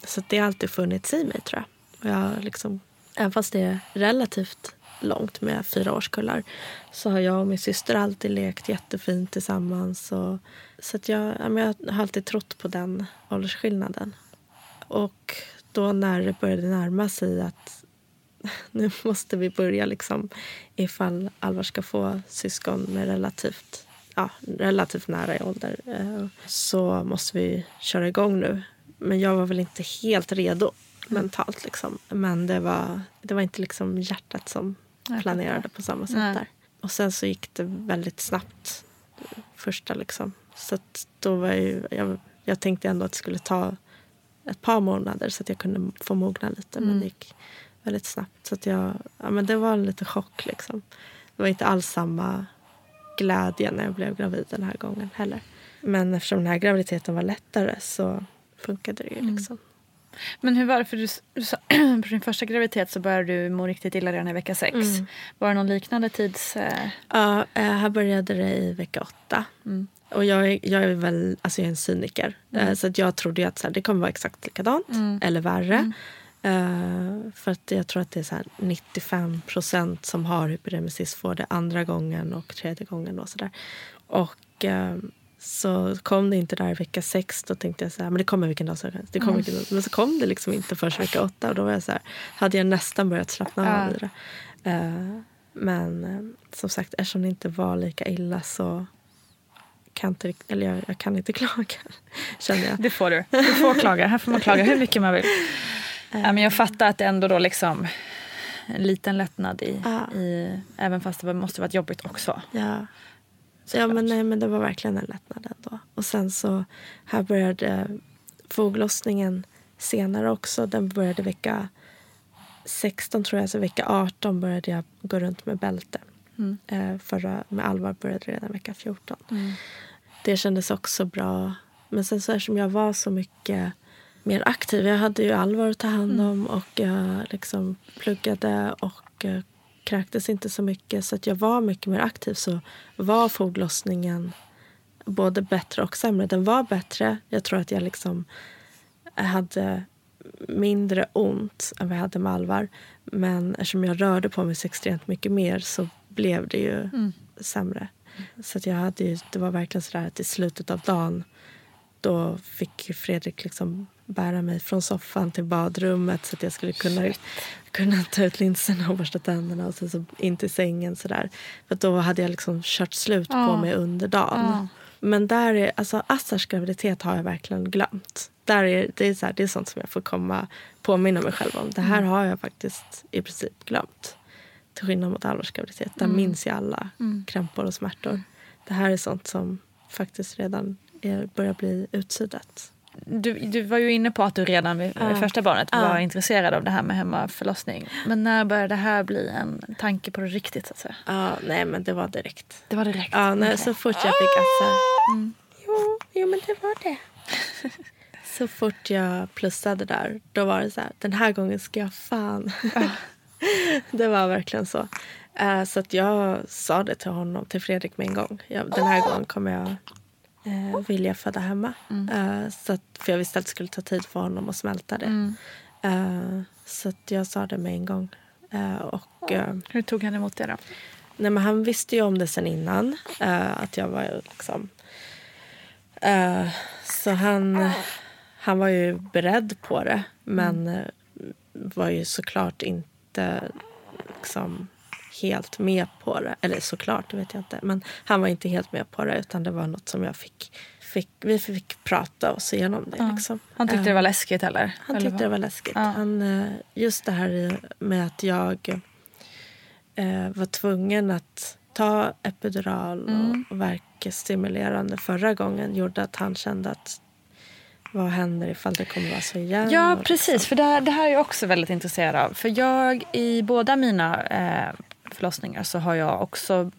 Så det har alltid funnits i mig tror jag. Och jag liksom, även fast det är relativt långt med fyra årskullar så har jag och min syster alltid lekt jättefint tillsammans. Och, så att jag, jag har alltid trott på den åldersskillnaden. Och då när det började närma sig att nu måste vi börja liksom ifall Alvar ska få syskon med relativt, ja, relativt nära i ålder eh, så måste vi köra igång nu. Men jag var väl inte helt redo mentalt. Liksom. Men det var, det var inte liksom hjärtat som planerade på samma sätt Nej. där. Och sen så gick det väldigt snabbt första liksom. Så då var jag, ju, jag, jag tänkte ändå att det skulle ta ett par månader så att jag kunde få mogna lite. Men det gick väldigt snabbt. Så att jag, ja, men det var en liten chock liksom. Det var inte alls samma glädje när jag blev gravid den här gången heller. Men eftersom den här graviditeten var lättare så funkade det ju. Mm. Liksom. Men hur var det? För du, du sa, på din första graviditet så började du må riktigt illa redan i vecka sex. Mm. Var det någon liknande tids... Eh, Ja, eh, här började det i vecka åtta. Mm. Och jag är, jag är väl alltså jag är en cyniker. Eh, Så att jag trodde att så här, det kommer vara exakt likadant Mm. eller värre. Eh, för att jag tror att det är så här 95 procent som har hyperemesis får det andra gången och tredje gången. Och så där. Och eh, så kom det inte där i vecka sex. Då tänkte jag så här, men det kommer vilken dag som helst. Det kommer vilken dag. Men så kom det liksom inte förrän vecka åtta. Och då var jag så här, hade jag nästan börjat slappna av i det. Eh, men som sagt, eftersom det inte var lika illa så kan inte, eller jag, jag kan inte klaga, känner jag. det får du. Du får klaga. Här får man klaga hur mycket man vill. Ja, men jag fattar att det ändå då liksom en liten lättnad i, Ja. i även fast det måste varit jobbigt också. Ja. Ja, men, nej, men det var verkligen en lättnad ändå. Och sen så här började foglossningen senare också. Den började vecka 16 tror jag, så vecka 18 började jag gå runt med bälte. Mm. Eh, förra med allvar började redan vecka 14. Det kändes också bra. Men sen så eftersom jag var så mycket mer aktiv. Jag hade ju allvar att ta hand om och jag liksom pluggade och eh, kräktes inte så mycket. Så att jag var mycket mer aktiv. Så var foglossningen både bättre och sämre. Den var bättre. Jag tror att jag liksom hade mindre ont än vad jag hade med Alvar. Men eftersom jag rörde på mig så extremt mycket mer så blev det ju sämre. Så jag hade ju, det var verkligen så att i slutet av dagen då fick Fredrik liksom bära mig från soffan till badrummet så att jag skulle kunna, kunna ta ut linserna och borsta tänderna och sen så in till sängen. Så där. För då hade jag liksom kört slut på Ja. mig under dagen. Ja. Men där är, alltså Assars graviditet har jag verkligen glömt. Där är, det, är så här, det är sånt som jag får komma påminna mig själv om. Det här har jag faktiskt i princip glömt. Till skillnad mot Alvars graviditet. Där minns jag alla krämpor och smärtor. Det här är sånt som faktiskt redan är, börjar bli utsuddat. Du, du var ju inne på att du redan vid Ja. första barnet Ja. var intresserad av det här med hemmaförlossning. Men när började det här bli en tanke på det riktigt? Så att säga? Ja, nej men det var direkt. Det var direkt? Ja, nej, Okej. så fort jag fick Assar. Jo, jo, men det var det. så fort jag plussade där, då var det så här, den här gången ska jag fan. det var verkligen så. Eh, så att jag sa det till honom, till Fredrik med en gång. Jag, den här gången kommer jag eh, vilja föda hemma. Eh, så att, för jag visste att det skulle ta tid för honom att smälta det. Eh, så att jag sa det med en gång. Och... Hur tog han emot det då? Nej, men han visste ju om det sen innan. att jag var liksom... så han, han var ju beredd på det. Men var ju såklart inte liksom helt med på det. Eller såklart, det vet jag inte. Men han var inte helt med på det. Utan det var något som jag fick... fick vi fick prata oss igenom det. Ja. Liksom. Han tyckte det var läskigt eller? han eller tyckte vad? det var läskigt. Ja. Han, eh, just det här med att jag eh, var tvungen att ta epidural Mm. och verkstimulerande förra gången gjorde att han kände att vad händer ifall det kommer vara så igen? Ja, Och precis. För det, här- det här är jag också väldigt intresserad av. För jag, i båda mina eh, förlossningar så har jag också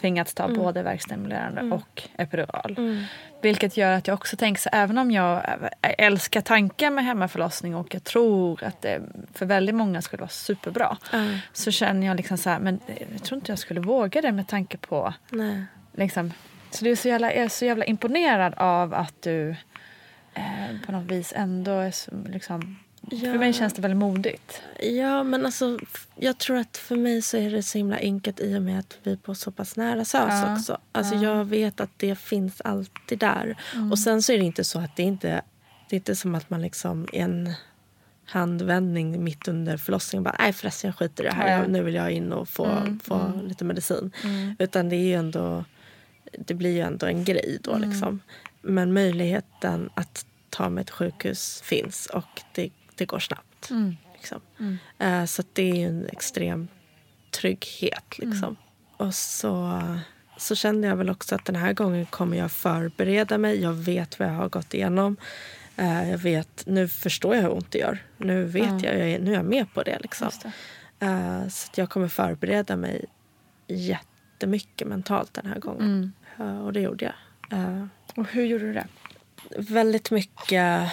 tvingats ta både verkstimulerande och epidural. Mm. Vilket gör att jag också tänker så även om jag älskar tanken med hemmaförlossning och jag tror att det för väldigt många skulle vara superbra. Så känner jag liksom så här, men jag tror inte jag skulle våga det med tanke på nej. Liksom. Så det är så jävla, jag är så jävla imponerad av att du eh, på något vis ändå är liksom, Ja. För mig känns det väldigt modigt. Ja, men alltså, jag tror att för mig så är det så himla enkelt i och med att vi bor så pass nära SÖS Ja, också. Alltså jag vet att det finns alltid där. Mm. Och sen så är det inte så att det inte det är inte som att man liksom i en handvändning mitt under förlossningen bara nej förresten jag skiter i det här. Ja, Mm, ja. Nu vill jag in och få, få lite medicin. Utan det är ju ändå det blir ju ändå en grej då Mm. liksom. Men möjligheten att ta mig till sjukhus finns och det, det går snabbt. Mm. Liksom. Eh, så det är en extrem trygghet. Mm. Liksom. Och så, så kände jag väl också att den här gången kommer jag förbereda mig. Jag vet vad jag har gått igenom. Eh, jag vet, nu förstår jag hur ont det gör. Nu vet jag, jag är, nu är jag med på det. Liksom. Det. Eh, så jag kommer förbereda mig jättemycket mentalt den här gången. Mm. Och det gjorde jag. Eh, Och hur gjorde du det? väldigt mycket,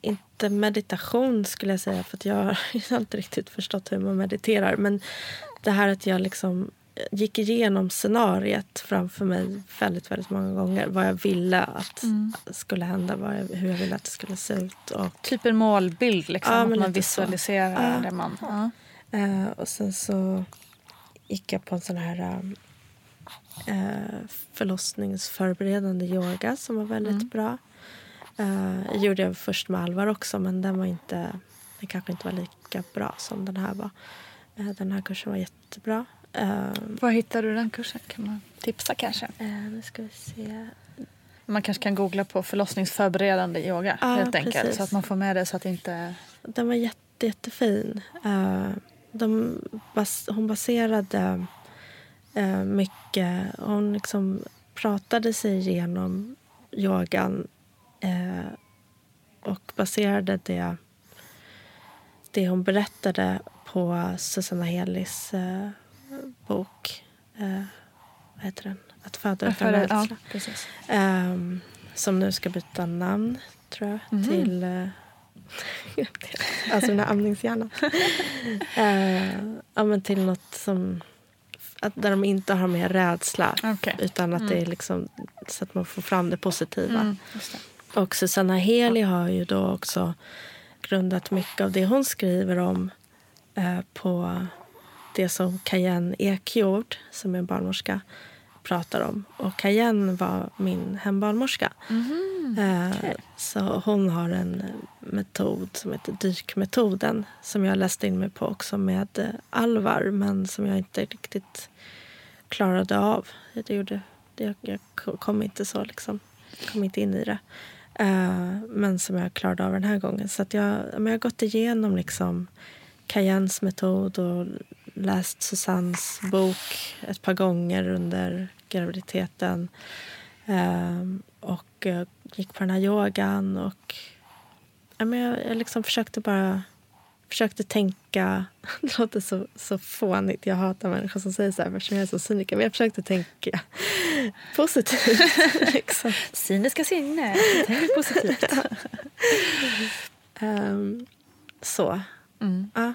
inte meditation skulle jag säga för jag har inte riktigt förstått hur man mediterar. Men det här att jag liksom gick igenom scenariet framför mig väldigt, väldigt många gånger. Vad jag ville att mm. skulle hända, vad jag, hur jag ville att det skulle se ut. Och, typ en målbild, liksom, ja, att man visualiserar ja. det man... Ja. Uh, och sen så gick jag på en sån här uh, förlossningsförberedande yoga som var väldigt mm. bra. Jag gjorde jag först med Alvar också men den var inte, den kanske inte var lika bra som den här var. Uh, den här kursen var jättebra. Uh, Var hittar du den kursen? Kan man tipsa kanske? Uh, nu ska vi se. Man kanske kan googla på förlossningsförberedande yoga ja, helt enkelt. Så att man får med det så att inte... Den var jätte, jättefin. Uh, de bas hon baserade uh, mycket... Hon liksom pratade sig igenom yogan uh, och baserade det, det hon berättade på Susanna Helis bok. Eh, vad heter den? Att föda utan rädsla. Ja, eh, som nu ska byta namn, tror jag, mm. till... Eh, alltså den här amningshjärnan. eh, ja, men till något som... Att, där de inte har med rädsla. Okay. Utan att mm. det är liksom så att man får fram det positiva. Mm, det. Och Susanna Heli har ju då också grundat mycket av det hon skriver om eh, på det som Cayenne Ekjord, som är en barnmorska, pratar om. Och Cayenne var min hembarnmorska. Mm, okay. Så hon har en metod som heter dykmetoden som jag läste in mig på också med eh, Alvar men som jag inte riktigt klarade av. Det gjorde, det, jag kom inte så liksom, kom inte in i det. Eh, men som jag klarade av den här gången. Så att jag, jag har gått igenom liksom Cayennes metod och läst Susannes bok ett par gånger under graviditeten. Um, och uh, gick på den här yogan. Och, ja, men jag, jag liksom försökte bara försökte tänka... Det låter så, så fånigt. Jag hatar människor som säger så här eftersom jag är så cyniker. Men jag försökte tänka positivt. liksom. Cyniska sinne. Tänk positivt. um, så. Mm. Ja.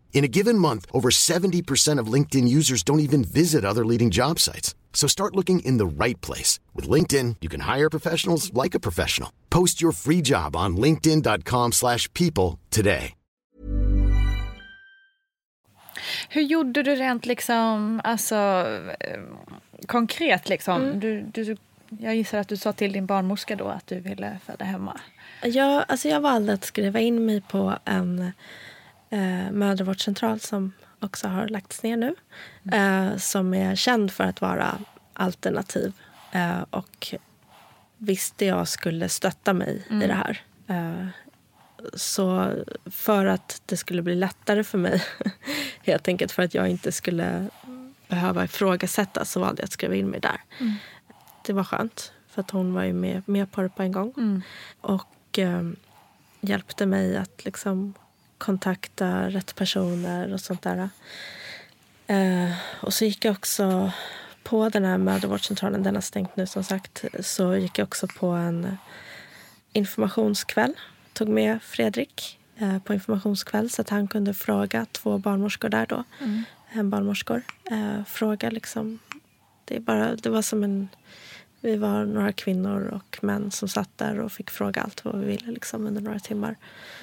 In a given month, over 70% of LinkedIn users don't even visit other leading job sites. So start looking in the right place. With LinkedIn, you can hire professionals like a professional. Post your free job on linkedin.com slash people today. Hur gjorde du rent liksom, alltså eh, konkret liksom? Mm. Du, du, jag gissar att du sa till din barnmorska då att du ville föda hemma. Jag, alltså jag valde att skriva in mig på en eh, mödravårdscentral som också har lagts ner nu. Eh, som är känd för att vara alternativ. Eh, och visste jag skulle stötta mig i det här. Eh, så för att det skulle bli lättare för mig, helt enkelt för att jag inte skulle behöva ifrågasätta så valde jag att skriva in mig där. Det var skönt, för att hon var ju med, med på det på en gång. Och eh, hjälpte mig att liksom kontakta rätt personer och sånt där. Eh, och så gick jag också på den här mödravårdscentralen, den har stängt nu som sagt, så gick jag också på en informationskväll. Tog med Fredrik eh, på informationskväll så att han kunde fråga två barnmorskor där då. Hembarnmorskor. Eh, fråga liksom. Det, är bara, det var som en... Vi var några kvinnor och män som satt där och fick fråga allt vad vi ville liksom, under några timmar.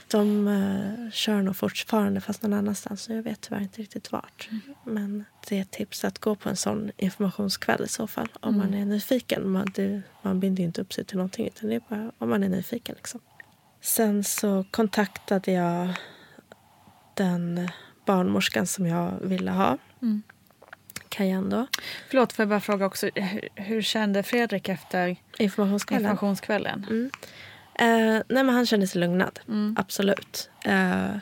De eh, kör nog fortfarande fast någon annanstans så jag vet tyvärr inte riktigt vart. Men det är ett tips att gå på en sån informationskväll i så fall om man är nyfiken. Man, det, man binder ju inte upp sig till någonting utan det är bara om man är nyfiken. Liksom. Sen så kontaktade jag den barnmorskan som jag ville ha. Kajan då. Förlåt, får jag bara fråga också, hur, hur kände Fredrik efter Informationskvällen. informationskvällen? Mm. Eh, nej men han kände sig lugnad, absolut. Eh,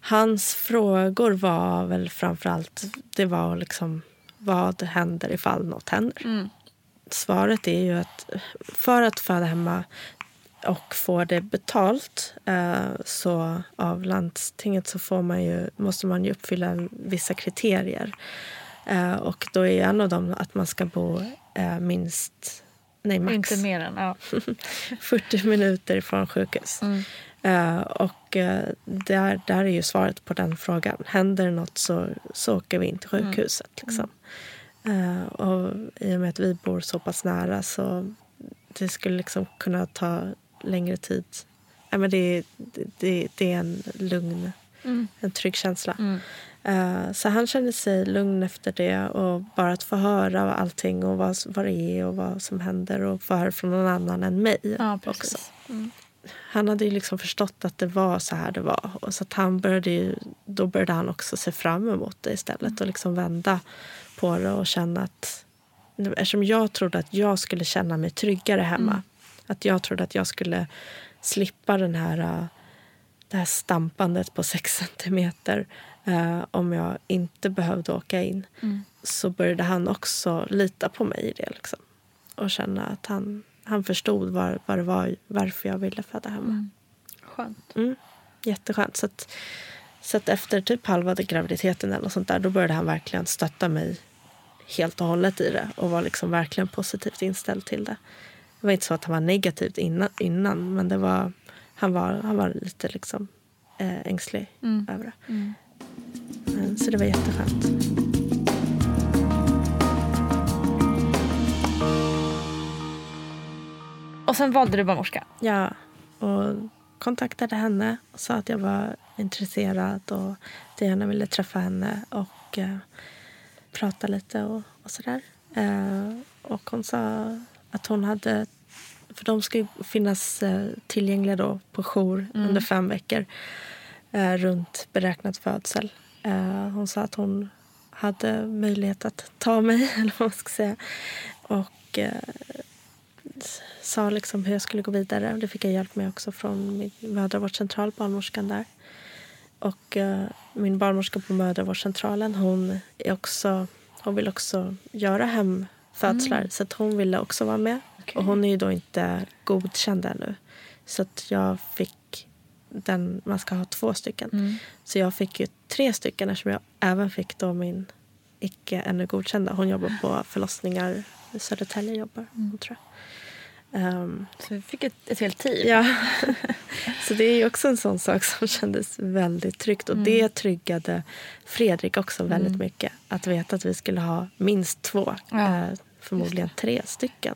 hans frågor var väl framförallt, det var liksom vad händer ifall något händer? Svaret är ju att för att föda hemma och få det betalt eh, så av landstinget så får man ju, måste man ju uppfylla vissa kriterier. Eh, och då är en av dem att man ska bo eh, minst, nej max Inte mer än, ja. 40 minuter från sjukhus. Eh, och där, där är ju svaret på den frågan. Händer något så, så åker vi in till sjukhuset. Liksom. Eh, och I och med att vi bor så pass nära så det skulle liksom kunna ta längre tid. Ja, men det, det, det är en lugn, en trygg känsla. Eh, så han kände sig lugn efter det och bara att få höra allting och vad, vad det är och vad som händer och få höra från någon annan än mig Ja, också. Han hade ju liksom förstått att det var så här det var. Och så att han började ju, då började han också se fram emot det istället och liksom vända på det och känna att... Eftersom jag trodde att jag skulle känna mig tryggare hemma. Att jag trodde att jag skulle slippa den här, äh, det här stampandet på sex centimeter äh, om jag inte behövde åka in. Så började han också lita på mig i det. Liksom. Och känna att han, han förstod var, det var, varför jag ville föda hemma. Skönt. Mm. Jätteskönt. Så, att, så att efter typ halva graviditeten eller sånt där, då började han verkligen stötta mig helt och hållet i det och var liksom verkligen positivt inställd till det. Det var inte så att han var negativt innan, innan men det var, han, var, han var lite liksom, eh, ängslig över det. Men, så det var jätteskönt. Och sen valde du barnmorska? Ja, och kontaktade henne och sa att jag var intresserad och att jag gärna ville träffa henne och eh, prata lite och, och sådär. Eh, och hon sa att hon hade... För de ska ju finnas eh, tillgängliga då på jour under fem veckor eh, runt beräknad födsel. Eh, hon sa att hon hade möjlighet att ta mig, eller vad man ska säga. Och eh, sa liksom hur jag skulle gå vidare. Det fick jag hjälp med också från min mödravårdscentral, barnmorskan där. Och eh, min barnmorska på mödravårdscentralen hon är också, hon vill också göra hemfödslar. Mm. Så att hon ville också vara med. Okej. Och hon är ju då inte godkänd ännu. Så att jag fick den, man ska ha två stycken. Mm. Så jag fick ju tre stycken eftersom jag även fick då min icke ännu godkända. Hon jobbar på förlossningar Södertälje jobbar hon tror jag. Ehm, Så vi fick ett, ett helt team. Ja. Så det är också en sån sak som kändes väldigt tryggt. Och det tryggade Fredrik också väldigt mycket. Att veta att vi skulle ha minst två. Ja, eh, förmodligen tre stycken.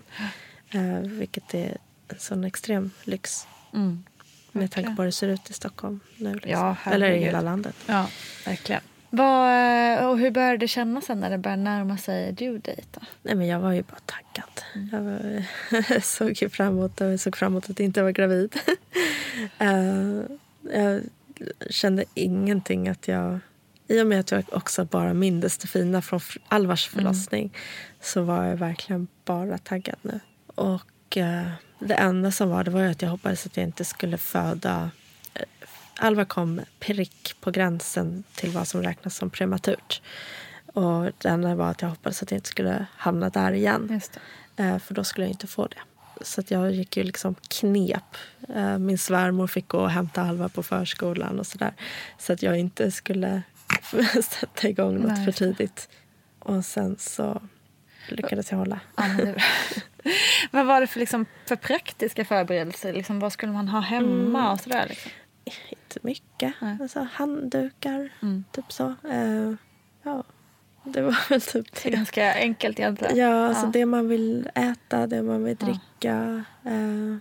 Eh, vilket är en sån extrem lyx. Mm. Med tanke på hur det ser ut i Stockholm nu. Liksom. Ja, Eller i hela landet. Ja, verkligen. Vad, och hur började det kännas sen när det började närma sig due date? Då? Nej, men jag var ju bara taggad. Jag var, såg ju fram emot, jag såg fram emot att inte vara gravid. Eh, jag kände ingenting att jag... I och med att jag också bara mindes det fina från Alvars förlossning så var jag verkligen bara taggad nu. Och eh, det enda som var det var att jag hoppades att jag inte skulle föda... eh, Alvar kom prick på gränsen till vad som räknas som prematurt. Och det enda var att jag hoppades att jag inte skulle hamna där igen. Eh, för då skulle jag inte få det. Så att jag gick ju liksom knep. Eh, min svärmor fick gå och hämta Alva på förskolan och sådär. Så att jag inte skulle sätta igång något Nej, för tidigt. Och sen så lyckades jag hålla. Ja, men. Vad var det för, liksom, för praktiska förberedelser? Liksom, vad skulle man ha hemma? och sådär, liksom? Inte mycket. Nej. Alltså, handdukar, Mm. typ så. Eh, ja, det var väl typ Det är det. ganska enkelt egentligen. Ja, alltså Ja. det man vill äta, det man vill Ja. dricka. Eh,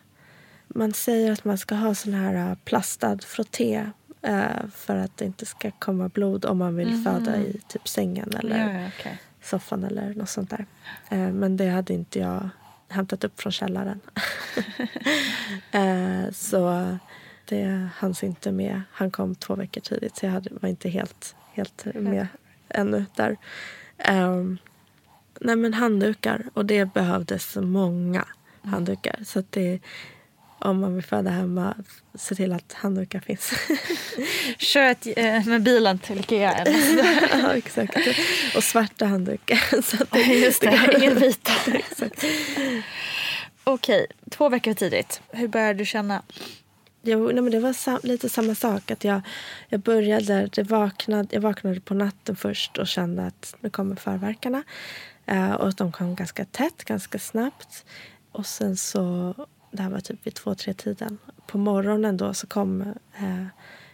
man säger att man ska ha sån här eh, plastad frotté eh, för att det inte ska komma blod om man vill Mhm. föda i typ sängen eller Ja, okej. Soffan eller något sånt där. Eh, men det hade inte jag hämtat upp från källaren. eh, så det hanns inte med. Han kom två veckor tidigt så jag hade, var inte helt, helt med ännu där. Um, nej men handdukar och det behövdes många handdukar. Så det, om man vill föda hemma, se till att handdukar finns. Kör ett, eh, med bilen till Ikea. Ja, exakt. Och svarta handdukar. Så att det, Just det, ingen vita. exakt. Okej, två veckor tidigt. Hur började du känna? Jo, nej, men det var sam- lite samma sak. Att jag, jag började, det vaknade, jag vaknade på natten först och kände att nu kommer förverkarna. Eh, och att de kom ganska tätt, ganska snabbt. Och sen så, det här var typ vid två, tre tiden. På morgonen då så kom eh,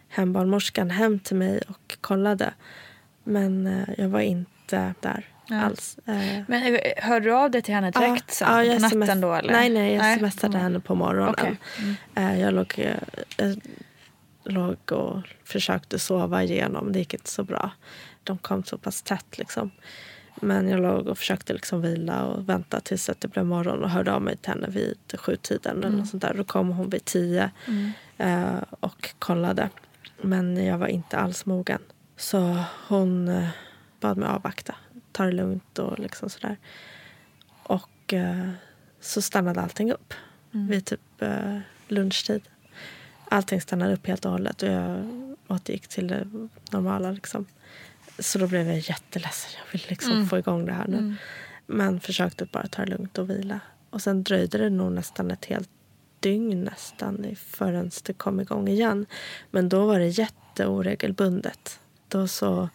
hembarnmorskan hem till mig och kollade. Men eh, jag var inte där Ja. alls. Eh, Men, eh, hörde du av dig till henne direkt sen? ja, jag på natten sms då? Eller? Nej, nej, jag Nej. smsade Mm. henne på morgonen. Okej. Mm. Eh, Jag låg, eh, jag låg och försökte sova igenom. Det gick inte så bra. De kom så pass tätt. Liksom. Men jag låg och försökte liksom vila och vänta tills att det blev morgon och hörde av mig till henne vid sjutiden. Eller något sånt där. Då kom hon vid tio eh, och kollade. Men jag var inte alls mogen. Så hon eh, bad mig avvakta. Ta det lugnt och liksom sådär. Och eh, så stannade allting upp vid typ eh, lunchtid. Allting stannade upp helt och hållet och jag återgick till det normala. Liksom. Så då blev jag jätteledsen. Jag ville liksom få igång det här nu. Men försökte bara ta det lugnt och vila. Och sen dröjde det nog nästan ett helt dygn nästan förrän det kom igång igen. Men då var det jätteoregelbundet. Då så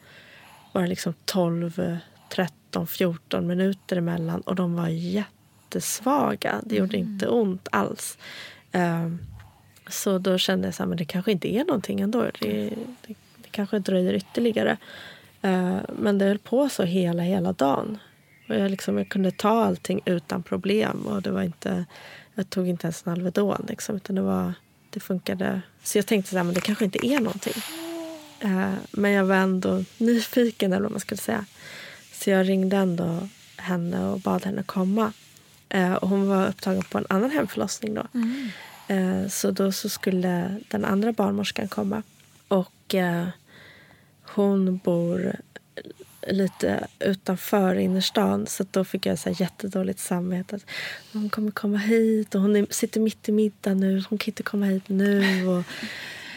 var det liksom 12, 13, 14 minuter emellan och de var jättesvaga. Det gjorde inte ont alls. Ehm, så då kände jag att det kanske inte är någonting ändå. Det, det, det kanske dröjer ytterligare. Eh, men det höll på så hela, hela dagen. Och jag, liksom, jag kunde ta allting utan problem. Och det var inte, jag tog inte ens en Alvedon. Liksom, utan det, var, det funkade. Så jag tänkte att det kanske inte är någonting. Eh, men jag var ändå nyfiken, eller vad man skulle säga. Så jag ringde ändå henne och bad henne komma. Eh, och hon var upptagen på en annan hemförlossning då. Eh, så då så skulle den andra barnmorskan komma. Och hon bor lite utanför innerstan. Så då fick jag så här jättedåligt samvete. Att hon kommer komma hit och hon är, sitter mitt i middag nu. Hon kan inte komma hit nu. Och,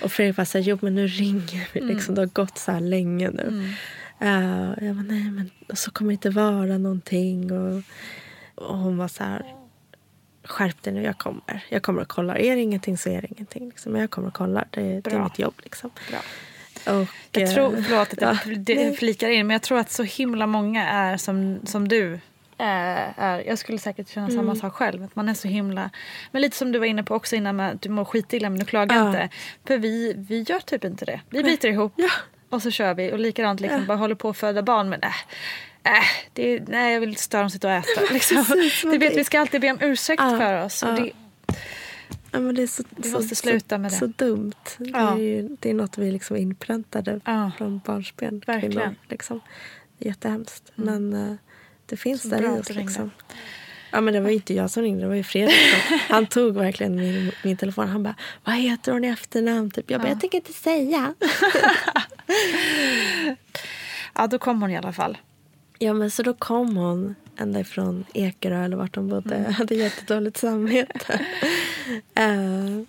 och Fredrik var så här, jo men nu ringer vi. Liksom, det har gått så här länge nu. Uh, jag bara, nej men så kommer det inte vara någonting. Och, och hon var så här, skärp dig nu, jag kommer. Jag kommer att kolla. Är det ingenting så är det ingenting. Liksom. Men jag kommer att kolla. Det, det är mitt jobb. Liksom. Bra. Och, jag tror, eh, förlåt att jag ja, det- nej. flikar in, men jag tror att så himla många är som, som du. eh, Är. Jag skulle säkert känna Mm. samma sak själv. Att man är så himla... Men lite som du var inne på också innan med att du mår skitilla men du klagar Ja. inte. För vi, vi gör typ inte det. Vi biter ihop Ja. och så kör vi. Och likadant liksom, bara håller på att föda barn. Men äh, äh, det nej, jag vill störa dem sitta och äta. Liksom. Precis, du vet, det- vi ska alltid be om ursäkt Ja, för oss. Och ja. det, Ja, men det är så, Vi så, måste sluta med det. så, dumt. Det, Ja. är ju, det är något vi liksom inpräntade Ja. från barnsben. Verkligen. Kvinnor, liksom. Det är jättehemskt. Men eh, det finns Så där i oss. Liksom. Ja, men det var inte jag som ringde, det var ju Fredrik. Han tog verkligen min, min telefon. Han bara, vad heter hon i efternamn? Typ. Jag bara, jag tänker inte säga. ja, då kom hon i alla fall. Ja, men så då kom hon ända ifrån Ekerö eller vart hon bodde. Jag hade jättedåligt samvete. uh,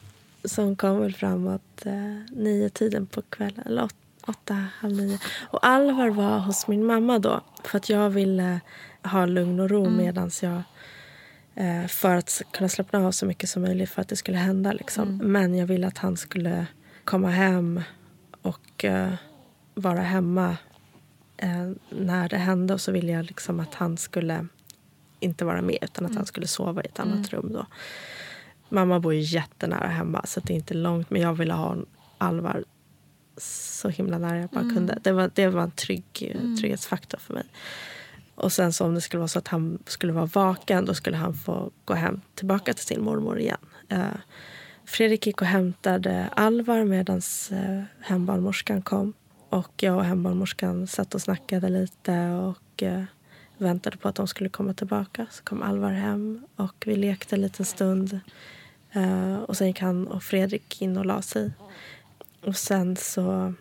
så hon kom väl framåt uh, nio tiden på kvällen. Eller åt, åtta, halv nio. Och Alvar var hos min mamma då. För att jag ville ha lugn och ro medan jag eh, för att kunna slappna av så mycket som möjligt för att det skulle hända. Liksom. Men jag ville att han skulle komma hem och eh, vara hemma eh, när det hände. Och så ville jag liksom att han skulle inte vara med utan att han skulle sova i ett annat rum. Då. Mamma bor ju jättenära hemma så det är inte långt. Men jag ville ha Alvar så himla nära jag bara kunde. Det var, det var en trygg, trygghetsfaktor för mig. Och sen så om det skulle vara så att han skulle vara vaken då skulle han få gå hem tillbaka till sin mormor igen. Eh, Fredrik gick och hämtade Alvar medan eh, hembarnmorskan kom. Och jag och hembarnmorskan satt och snackade lite och eh, väntade på att de skulle komma tillbaka. Så kom Alvar hem och vi lekte en liten stund. Eh, och sen gick han och Fredrik in och la sig. Och sen så...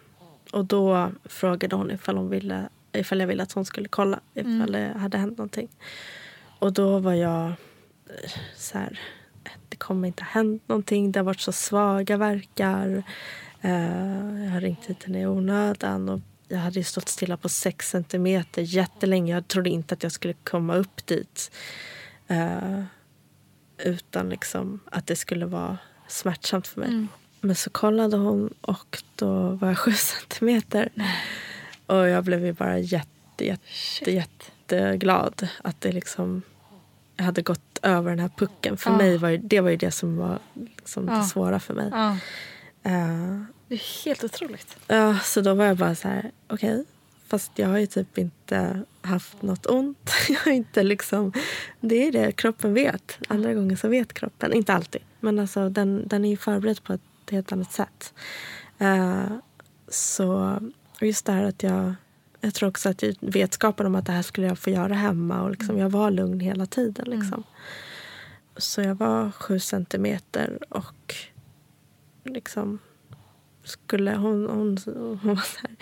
Och då frågade hon ifall, hon ville, ifall jag ville att hon skulle kolla ifall det hade hänt någonting. Och då var jag eh, så här... Det kommer inte ha hänt någonting. Det har varit så svaga verkar. Eh, jag har ringt hit henne i onödan. Och jag hade stått stilla på sex centimeter jättelänge. Jag trodde inte att jag skulle komma upp dit. Eh, utan liksom att det skulle vara smärtsamt för mig. Men så kollade hon och då var jag sju centimeter. Och jag blev ju bara jätte, jätte, jätteglad att det liksom jag hade gått över den här pucken. För Ja. mig var ju, det var ju det som var liksom Ja. det svåra för mig. Ja, Eh, det är helt otroligt. Ja, så då var jag bara så här, okej. Fast jag har ju typ inte haft något ont. Jag har inte liksom, det är det kroppen vet. Andra gånger så vet kroppen. Inte alltid, men alltså, den, den är ju förberedd på ett helt annat sätt. Eh, så just det här att jag... Jag tror också att vetskapen om att det här skulle jag få göra hemma. Och liksom, jag var lugn hela tiden. Liksom. Så jag var sju centimeter och liksom skulle hon, hon, hon var så här,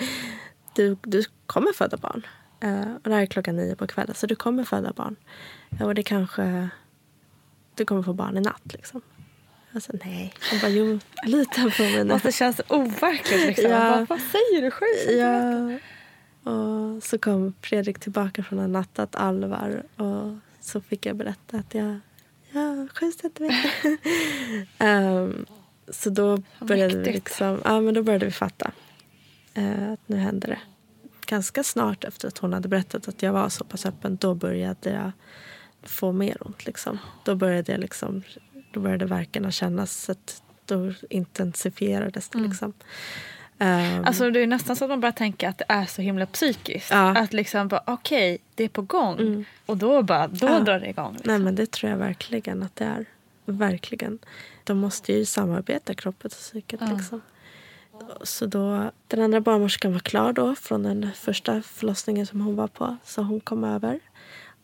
du, du kommer föda barn. Eh, och det här är klockan nio på kvällen, så du kommer föda barn. Eh, och det kanske, du kommer få barn i natt liksom. Jag sa nej. Hon bara, jo, lita på mig nu. Det känns overkligt. Liksom. Ja. Vad, vad säger du? Centimeter? Ja. Och så kom Fredrik tillbaka från en nattat allvar och så fick jag berätta att jag, ja, sju centimeter. um, så då började, vi liksom, ja, men då började vi fatta eh, att nu hände det. Ganska snart efter att hon hade berättat att jag var så pass öppen då började jag få mer ont. Liksom. Då började jag liksom, då började verkarna kännas. Att då intensifierades det. Liksom. Ehm, Alltså, det är nästan så att man börjar tänka att det är så himla psykiskt. Ja. Att liksom bara, okej, det är på gång. Mm. Och då bara, då Ja. drar det igång. Liksom. Nej, men det tror jag verkligen att det är. Verkligen. De måste ju samarbeta, kroppen och psyket. Ja. Liksom. Så då, den andra barnmorskan var klar då från den första förlossningen som hon var på. Så hon kom över.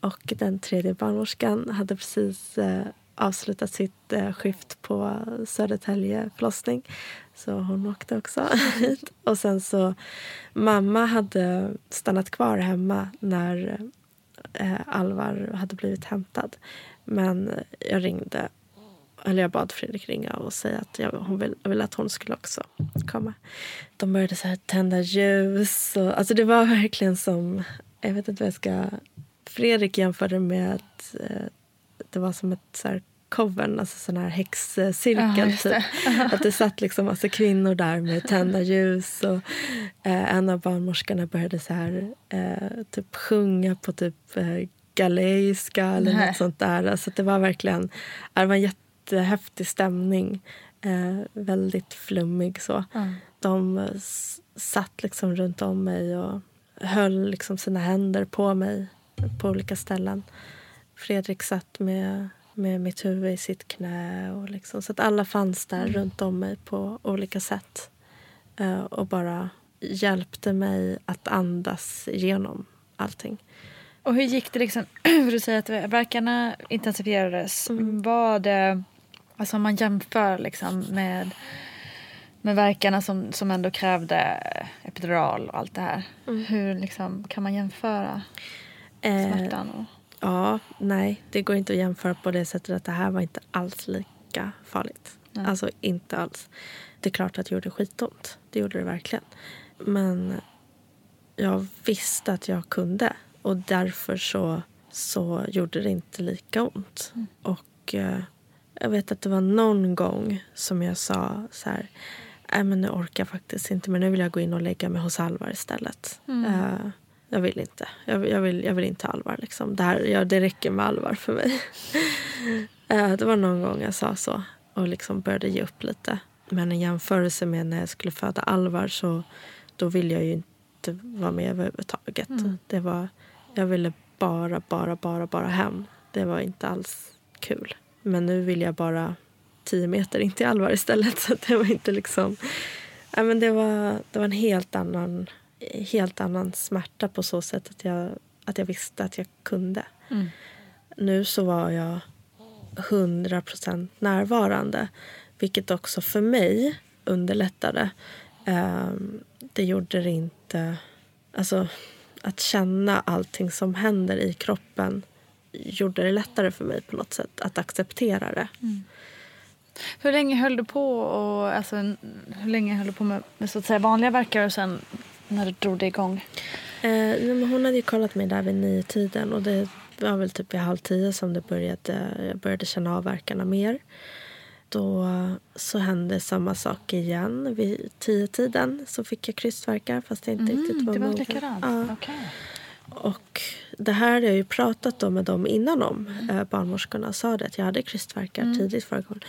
Och den tredje barnmorskan hade precis eh, avslutat sitt eh, skift på Södertälje förlossning. Så hon åkte också hit. Och sen så, mamma hade stannat kvar hemma när eh, Alvar hade blivit hämtad. Men jag ringde eller jag bad Fredrik ringa och säga att jag, hon vill, jag ville att hon skulle också komma. De började så här tända ljus. Och, alltså det var verkligen som... Jag vet inte vad jag ska... Fredrik jämförde med att eh, det var som ett så här covern, alltså sån här häxcirkel. Ja, typ. Att det satt liksom massa kvinnor där med tända ljus. Och, eh, en av barnmorskorna började så här, eh, typ sjunga på typ eh, galejska eller Nej. något sånt där. Alltså det var verkligen det var en jättehäftig stämning. Eh, väldigt flummig så. De eh, satt liksom runt om mig och höll liksom sina händer på mig på olika ställen. Fredrik satt med, med mitt huvud i sitt knä. Och liksom, så att alla fanns där runt om mig på olika sätt. Eh, och bara hjälpte mig att andas igenom allting. Och hur gick det liksom, för du säger att verkarna intensifierades. Var det, alltså om man jämför liksom med, med verkarna som, som ändå krävde epidural och allt det här. Hur liksom, kan man jämföra Eh, smärtan? Och, Ja, nej, det går inte att jämföra på det sättet att det här var inte alls lika farligt. Alltså inte alls. Det är klart att det gjorde skitont. Det gjorde det verkligen. Men jag visste att jag kunde och därför så, så gjorde det inte lika ont. Och eh, jag vet att det var någon gång som jag sa så här Nej, men nu orkar jag faktiskt inte, men nu vill jag gå in och lägga mig hos Alvar istället. Eh, jag vill inte. Jag, jag, vill, jag vill inte Alvar. Liksom. Det, här, ja, det räcker med Alvar för mig. Eh, det var någon gång jag sa så och liksom började ge upp lite. Men i jämförelse med när jag skulle föda Alvar så då ville jag ju inte vara med överhuvudtaget. Det var, jag ville bara, bara, bara, bara hem. Det var inte alls kul. Men nu vill jag bara tio meter in till Alvar istället. Så det var inte liksom... Ja, men det, var, det var en helt annan, helt annan smärta på så sätt att jag, att jag visste att jag kunde. Nu så var jag 100 procent närvarande. Vilket också för mig underlättade. Ehm, det gjorde det inte... Alltså, att känna allting som händer i kroppen gjorde det lättare för mig på något sätt att acceptera det. hur länge höll du på och, alltså, hur länge höll du på med, med så att säga vanliga verkar och sen när du drog det igång? Eh, men hon hade ju kollat mig där vid nio tiden och det var väl typ vid halv tio som det började, jag började känna av verkarna mer. Då så hände samma sak igen. Vid tio tiden så fick jag krystvärkar fast jag inte riktigt var det var mogen. likadant? Ja. Okej. Och det här har jag ju pratat om med dem innan om. Eh, barnmorskorna sa det att jag hade krystvärkar tidigt förra gången.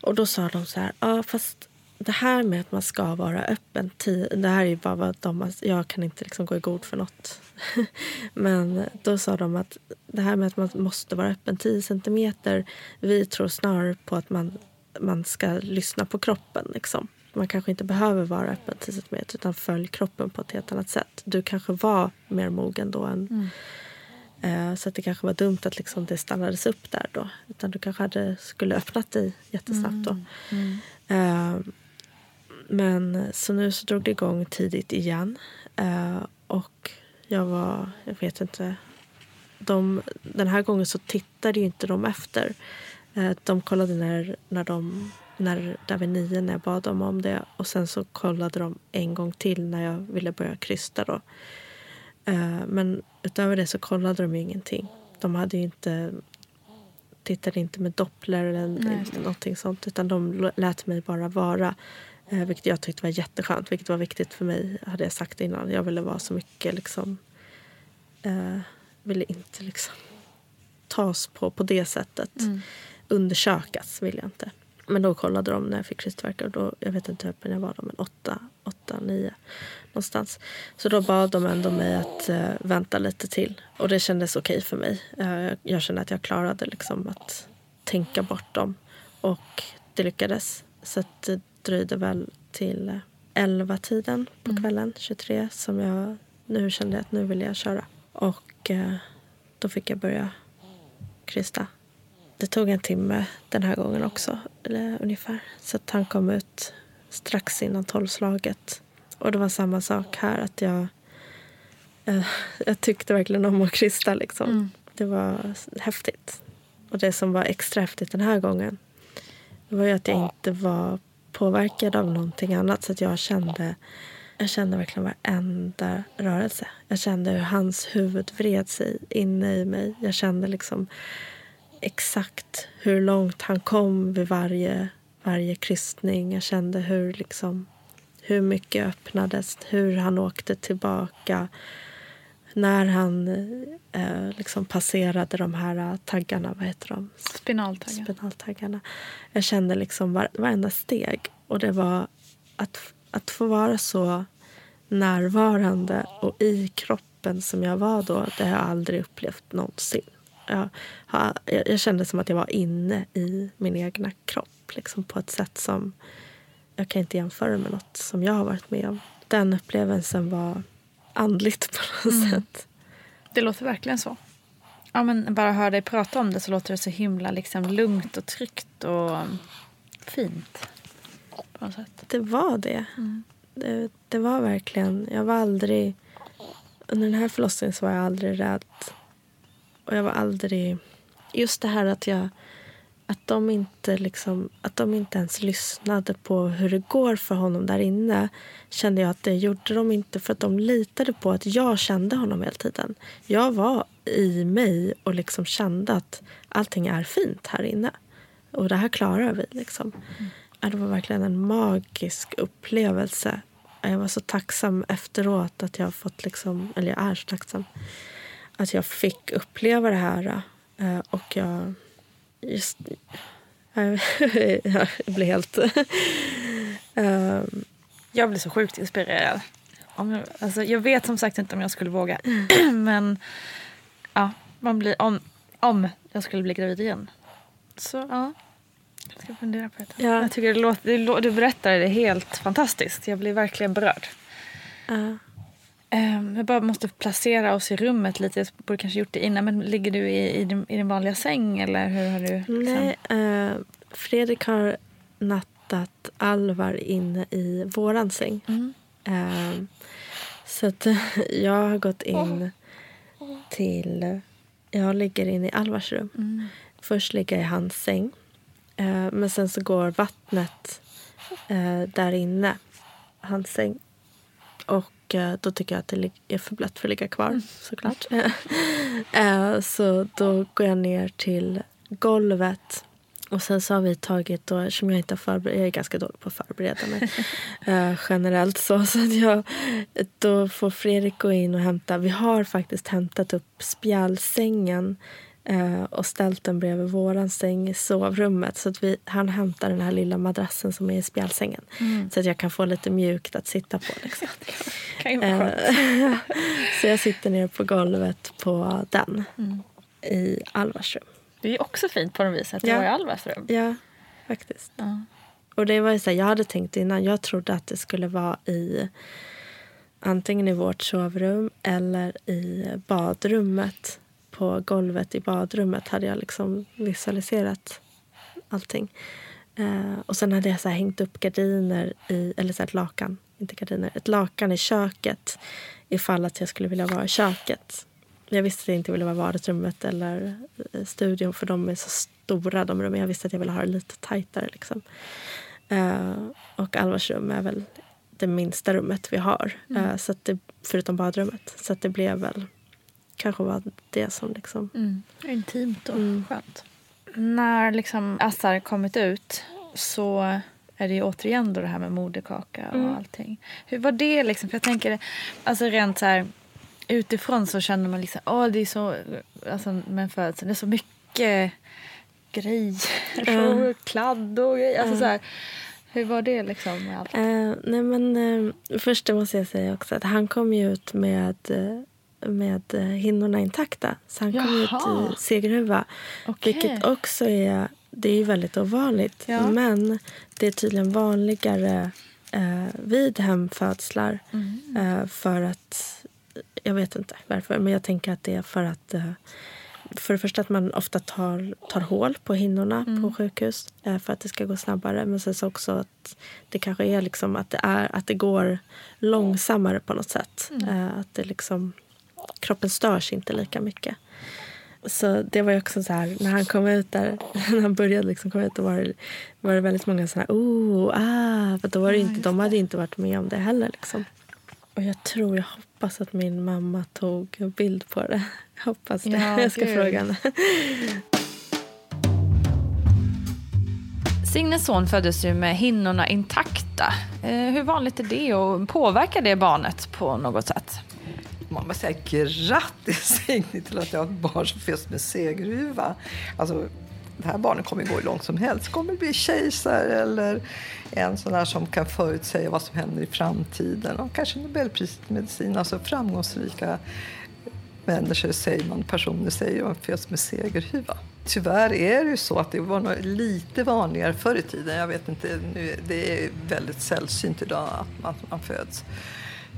Och då sa de så här, ja fast det här med att man ska vara öppen det här är bara vad de jag kan inte liksom gå i god för något. Men då sa de att det här med att man måste vara öppen 10 centimeter, vi tror snarare på att man, man ska lyssna på kroppen. Liksom. Man kanske inte behöver vara öppen 10 centimeter utan följ kroppen på ett helt annat sätt. Du kanske var mer mogen då än Eh, Så att det kanske var dumt att liksom det stannades upp där då. Utan du kanske hade, skulle öppnat dig jättesnabbt då. Eh, Men så nu så drog det igång tidigt igen. Eh, Och jag var, jag vet inte. De, den här gången så tittade ju inte de efter. De kollade när, när de när, där vid nio när jag bad dem om det. Och sen så kollade de en gång till när jag ville börja krysta då. Eh, Men utöver det så kollade de ju ingenting. De hade ju inte tittade inte med doppler eller Nej, någonting sånt. Utan de lät mig bara vara. Eh, vilket jag tyckte var jätteskönt. Vilket var viktigt för mig. Hade jag sagt innan. Jag ville vara så mycket liksom. Eh, ville inte liksom tas på på det sättet. Undersökas vill jag inte. Men då kollade de när jag fick krystvärkar. och Då, jag vet inte hur öppen jag var då, men åtta, åtta, nio någonstans. Så då bad de ändå mig att eh, vänta lite till. Och det kändes okej för mig. Eh, jag kände att jag klarade liksom att tänka bort dem. Och det lyckades. Så det dröjde väl till 11 tiden på kvällen, 23, som jag nu kände att nu vill jag köra. Och eh, då fick jag börja krysta. Det tog en timme den här gången också, eller ungefär. Så att han kom ut strax innan tolvslaget. Och det var samma sak här, att jag, eh, jag tyckte verkligen om att krysta. Liksom. Det var häftigt. Och det som var extra häftigt den här gången var ju att jag inte var påverkad av någonting annat. Så att jag kände, jag kände verkligen varenda rörelse. Jag kände hur hans huvud vred sig inne i mig. Jag kände liksom exakt hur långt han kom vid varje, varje kryssning. Jag kände hur, liksom, hur mycket öppnades, hur han åkte tillbaka. När han eh, liksom passerade de här taggarna, vad heter de? Spinaltaggarna. Spinaltaggarna. Jag kände liksom var, varenda steg. Och det var att, att få vara så närvarande och i kroppen som jag var då, det har jag aldrig upplevt någonsin. Jag, jag, kände som att jag var inne i min egna kropp liksom på ett sätt som jag kan inte jämföra med något som jag har varit med om. Den upplevelsen var andligt på något mm. sätt. Det låter verkligen så. Ja, men bara höra dig prata om det så låter det så himla liksom lugnt och tryggt och fint. På något sätt. Det var det. Mm. det. Det var verkligen... Jag var aldrig... Under den här förlossningen så var jag aldrig rädd. Och jag var aldrig... Just det här att jag att de, inte liksom, att de inte ens lyssnade på hur det går för honom där inne kände jag att det gjorde de inte för att de litade på att jag kände honom hela tiden. Jag var i mig och liksom kände att allting är fint här inne. Och det här klarar vi. Liksom. Mm. Det var verkligen en magisk upplevelse. Jag var så tacksam efteråt att jag fått, liksom, eller jag är så tacksam, att jag fick uppleva det här. Eh, och jag just... jag blir helt... um, jag blir så sjukt inspirerad. Om jag, alltså, jag vet som sagt inte om jag skulle våga. Men ja, man blir, om, om jag skulle bli gravid igen. Så ja, jag ska fundera på det. Ja. Jag tycker det låter, det, du berättar det helt fantastiskt. Jag blir verkligen berörd. Uh. Um, jag bara måste placera oss i rummet lite. Jag borde kanske gjort det innan. Men ligger du i, i, din, i din vanliga säng eller hur har du? Liksom? Nej, uh, Fredrik har nattat Alvar inne i våran säng. Mm. Uh, så att jag har gått in till... Jag ligger inne i Alvars rum. Mm. Först ligger jag i hans säng. Uh, men sen så går vattnet där inne, hans säng. Och Eh, då tycker jag att det är för blött för att ligga kvar mm. såklart. Eh, så då går jag ner till golvet. Och sen så har vi tagit, då, eftersom jag inte har förberett, jag är ganska dålig på att förbereda mig uh, generellt så, så att jag, då får Fredrik gå in och hämta, vi har faktiskt hämtat upp spjälsängen eh, och ställt den bredvid våran säng i sovrummet. Så att vi, han hämtar den här lilla madrassen som är i spjälsängen. Mm. Så att jag kan få lite mjukt att sitta på. Liksom. eh, så jag sitter nere på golvet på den mm. i Alvars rum. Det är också fint på något vis att du ja. var i Alvars rum. Ja, faktiskt. Ja. Och det var så här, jag hade tänkt innan, jag trodde att det skulle vara i antingen i vårt sovrum eller i badrummet på golvet i badrummet hade jag liksom visualiserat allting. Eh, och sen hade jag så hängt upp gardiner, i, eller så ett lakan, inte gardiner, ett lakan i köket ifall att jag skulle vilja vara i köket. Jag visste att jag inte ville vara i vardagsrummet eller studion för de är så stora de rummen. Jag visste att jag ville ha det lite tajtare. Liksom. Eh, och Alvars rum är väl det minsta rummet vi har, mm. eh, så det, förutom badrummet. Så det blev väl kanske var det som liksom... Mm. Intimt och mm. skönt. När liksom Assar kommit ut så är det ju återigen då det här med moderkaka och mm. allting. Hur var det liksom? För jag tänker, alltså rent så här utifrån så känner man liksom, åh det är så, alltså med en födelse, det är så mycket grejer mm. och kladd och grejer. Alltså, så här, hur var det liksom med allt? Uh, nej men uh, först måste jag säga också att han kom ju ut med uh, med eh, hinnorna intakta. Så han kom Jaha. ut i segerhuva. Okay. Vilket också är, det är väldigt ovanligt. Ja. Men det är tydligen vanligare eh, vid hemfödslar. Mm. Eh, för att, jag vet inte varför, men jag tänker att det är för att eh, för det första att man ofta tar, tar hål på hinnorna mm. på sjukhus eh, för att det ska gå snabbare. Men sen så också att det kanske är liksom att det, är, att det går långsammare på något sätt. Mm. Eh, att det liksom kroppen störs inte lika mycket. så det var ju också så här, när han kom ut där, när han började liksom komma ut, då var det, var det väldigt många sådana här, oh, ah, för då var det inte, de hade inte varit med om det heller liksom. Och jag tror, jag hoppas att min mamma tog en bild på det. Jag hoppas det. Ja, jag ska gud. fråga henne. Signes son föddes ju med hinnorna intakta. Eh, hur vanligt är det och påverkar det barnet på något sätt? Man måste säga grattis Signe till att jag har ett barn som föds med segerhuva. Alltså, det här barnet kommer gå hur långt som helst. kommer bli kejsare eller en sån där som kan förutsäga vad som händer i framtiden. Och kanske Nobelpriset i medicin. Alltså framgångsrika människor, säger man, personer säger man föds med segerhuva. Tyvärr är det ju så att det var nog lite vanligare förr i tiden. Jag vet inte, nu, det är väldigt sällsynt idag att man, man föds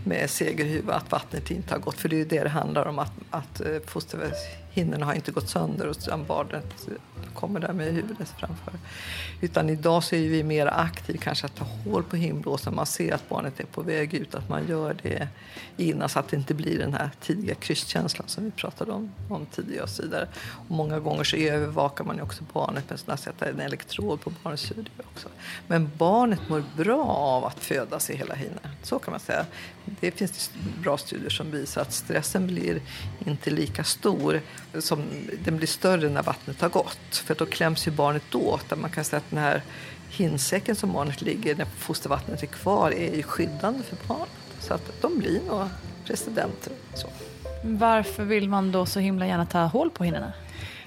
med segerhuva, att vattnet inte har gått. För det är ju det det handlar om, att, att eh, fosterhinnorna har inte gått sönder och barnet eh, kommer där med huvudet framför. Utan idag så är vi mer aktiva kanske att ta hål på himblåsan. Man ser att barnet är på väg ut, att man gör det innan så att det inte blir den här tidiga krysskänslan. som vi pratade om, om tidigare och så vidare. Och många gånger så övervakar man ju också barnet med att sätta en elektrod på barnets huvud också. Men barnet mår bra av att födas i hela hinnan. Så kan man säga. Det finns bra studier som visar att stressen blir inte lika stor. Som, den blir större när vattnet har gått. För då kläms ju barnet åt. Där man kan säga att den här hinsäcken som barnet ligger när fostervattnet är kvar är ju skyddande för barnet. Så att de blir nog presidenter. Så. Varför vill man då så himla gärna ta hål på hinnorna?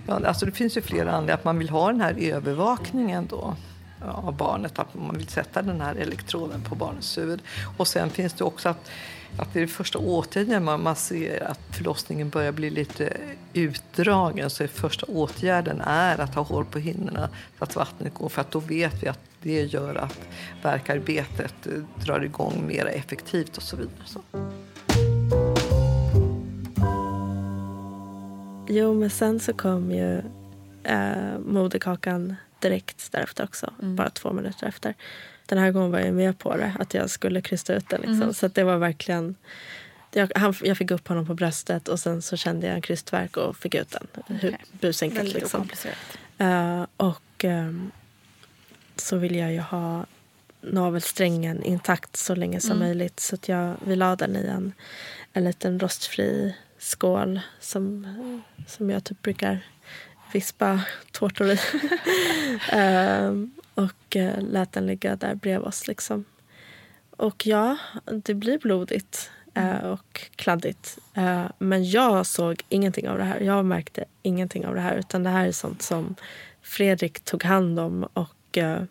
Ja, alltså det finns ju flera anledningar. Att man vill ha den här övervakningen då av barnet. Att man vill sätta den här elektroden på barnets huvud. Och sen finns det också att, att det är det första åtgärden man, man ser att förlossningen börjar bli lite utdragen. Så är första åtgärden är att ha hål på hinnorna så att vattnet går. För att då vet vi att det gör att verkarbetet drar igång mer effektivt och så vidare. Så. Jo, men sen så kom ju eh, moderkakan direkt därefter också. Bara två minuter efter. Den här gången var jag med på det, att jag skulle krysta ut den. Liksom. Så att det var verkligen... Jag, han, jag fick upp honom på bröstet och sen så kände jag en krystverk och fick ut den. Hur, busenkelt liksom. Eh, och ehm, så ville jag ju ha navelsträngen intakt så länge som möjligt. Så att jag, vi la den i en, en liten rostfri skål som, som jag typ brukar vispa tårtor i. Ehm, och eh, lät den ligga där bredvid oss. Liksom. Och ja, det blir blodigt eh, och kladdigt. Eh, men jag såg ingenting av det här. Jag märkte ingenting av det här. Utan det här är sånt som Fredrik tog hand om. Och eh,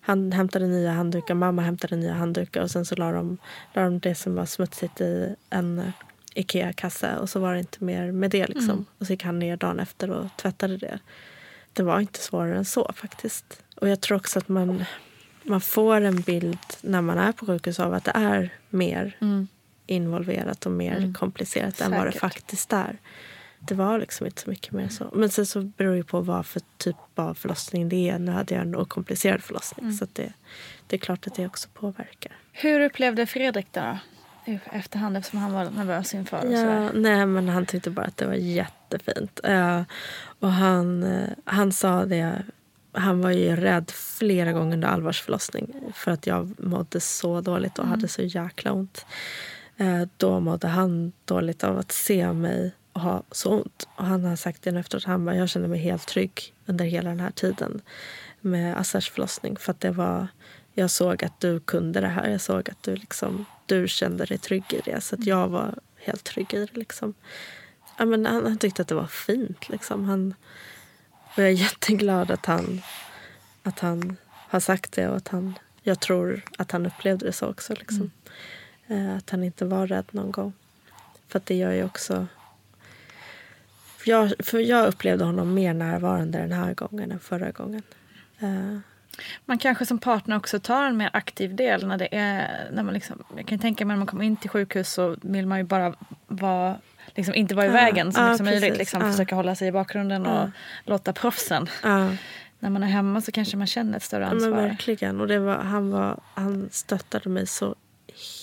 han hämtade nya handdukar, mamma hämtade nya handdukar. Och sen så la de, la de det som var smutsigt i en Ikea-kasse. Och så var det inte mer med det. Liksom. Och så gick han ner dagen efter och tvättade det. Det var inte svårare än så faktiskt. Och jag tror också att man, man får en bild när man är på sjukhus av att det är mer involverat och mer komplicerat än vad det Säkert. faktiskt är. Det var liksom inte så mycket mer så. Men sen så beror det på vad för typ av förlossning det är. Nu hade jag en okomplicerad förlossning. Så att det, det är klart att det också påverkar. Hur upplevde Fredrik det då? Efterhand eftersom han var nervös inför och Ja, sådär. nej, men han tyckte bara att det var jättefint. Eh, och han, eh, han sa det... Han var ju rädd flera gånger under Alvars förlossning för att jag mådde så dåligt och hade så jäkla ont. Eh, då mådde han dåligt av att se mig ha så ont. Och han har sagt det efteråt. Han bara, jag kände mig helt trygg under hela den här tiden med Assars förlossning. För att det var, jag såg att du kunde det här. Jag såg att du, liksom, du kände dig trygg i det. Så att jag var helt trygg i det. Liksom. Ja, men han, han tyckte att det var fint. Liksom. Han, och jag är jätteglad att han, att han har sagt det. Och att han, jag tror att han upplevde det så också. Liksom. Eh, att han inte var rädd någon gång. För att det gör ju också... För jag, för jag upplevde honom mer närvarande den här gången än förra gången. Man kanske som partner också tar en mer aktiv del när det är... När man liksom, jag kan tänka mig när man kommer in till sjukhus så vill man ju bara vara, liksom, inte vara i vägen så mycket som möjligt. Liksom. Försöka hålla sig i bakgrunden och låta proffsen. När man är hemma så kanske man känner ett större Ja, men ansvar. verkligen. Och det var, han, var, han stöttade mig så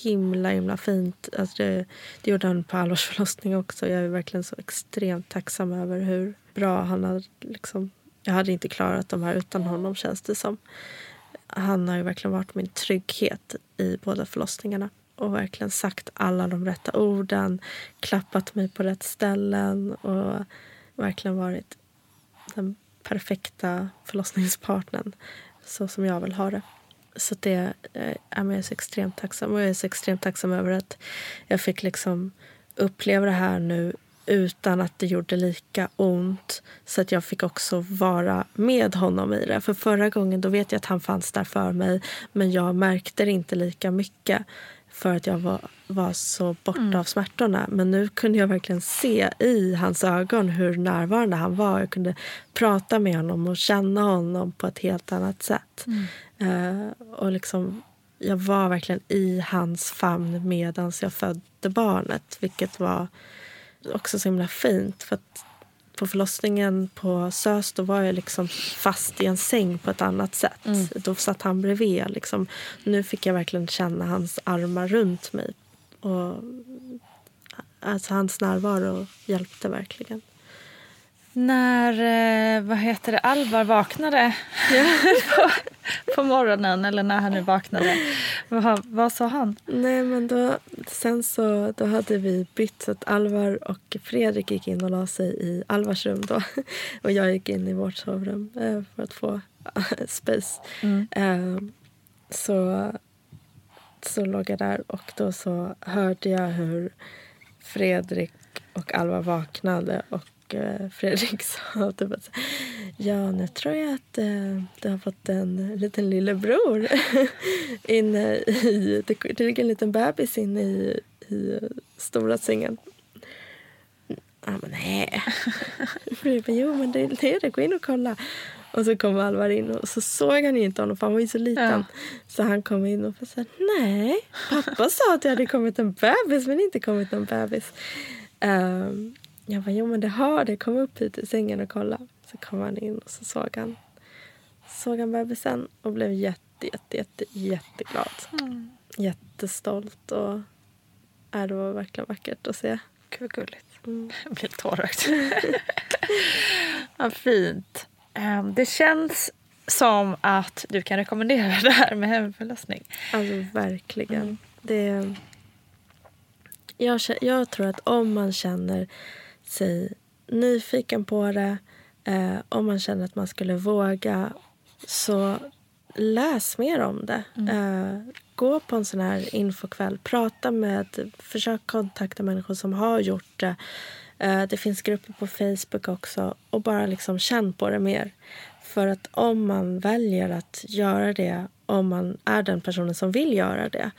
himla himla fint. Alltså det, det gjorde han på Alvars förlossning också. Jag är verkligen så extremt tacksam över hur bra. Han hade liksom, jag hade inte klarat de här utan honom känns det som. Han har ju verkligen varit min trygghet i båda förlossningarna och verkligen sagt alla de rätta orden, klappat mig på rätt ställen och verkligen varit den perfekta förlossningspartnern så som jag vill ha det. Så det eh, är jag så extremt tacksam. Och jag är så extremt tacksam över att jag fick liksom uppleva det här nu utan att det gjorde lika ont. Så att jag fick också vara med honom i det. För förra gången då vet jag att han fanns där för mig men jag märkte det inte lika mycket för att jag var, var så borta mm. av smärtorna. Men nu kunde jag verkligen se i hans ögon hur närvarande han var. Jag kunde prata med honom och känna honom på ett helt annat sätt. Mm. Uh, och liksom, jag var verkligen i hans famn medan jag födde barnet. Vilket var också så himla fint. För på förlossningen på SÖS då var jag liksom fast i en säng på ett annat sätt. Mm. Då satt han bredvid. Liksom. Nu fick jag verkligen känna hans armar runt mig. Och, alltså, hans närvaro hjälpte verkligen. När eh, vad heter det, Alvar vaknade på, på, morgonen, eller när han nu vaknade, vad, vad sa han? Nej, men då, sen så då hade vi bytt så att Alvar och Fredrik gick in och la sig i Alvars rum då. Och jag gick in i vårt sovrum eh, för att få space. Mm. Eh, så, så låg jag där och då så hörde jag hur Fredrik och Alvar vaknade och och eh, Fredrik sa typ att ja, nu tror jag att eh, du har fått en liten lillebror inne i... Det ligger en liten bebis inne i, i stora sängen. Ja, men nej. jo, men det, det är det. Gå in och kolla. Och så kom Alvar in och så såg han inte honom för han var ju så liten. Ja. Så han kom in och sa nej, pappa sa att det hade kommit en bebis men inte kommit någon bebis. Um, jag bara, jo men det har det. Kom upp hit i sängen och kolla. Så kom han in och så såg han, såg han bebisen och blev jätte, jätte, jätte, jätteglad. Mm. Jättestolt och äh, det var verkligen vackert att se. Gud vad gulligt. Mm. Jag blir tårögd. ja, fint. Um, det känns som att du kan rekommendera det här med hemförlossning. Alltså verkligen. Mm. Det, jag, jag tror att om man känner sig nyfiken på det. Eh, om man känner att man skulle våga, så läs mer om det. Mm. Eh, gå på en sån här infokväll. Prata med, försök kontakta människor som har gjort det. Eh, det finns grupper på Facebook också. Och bara liksom känn på det mer. För att om man väljer att göra det, om man är den personen som vill göra det,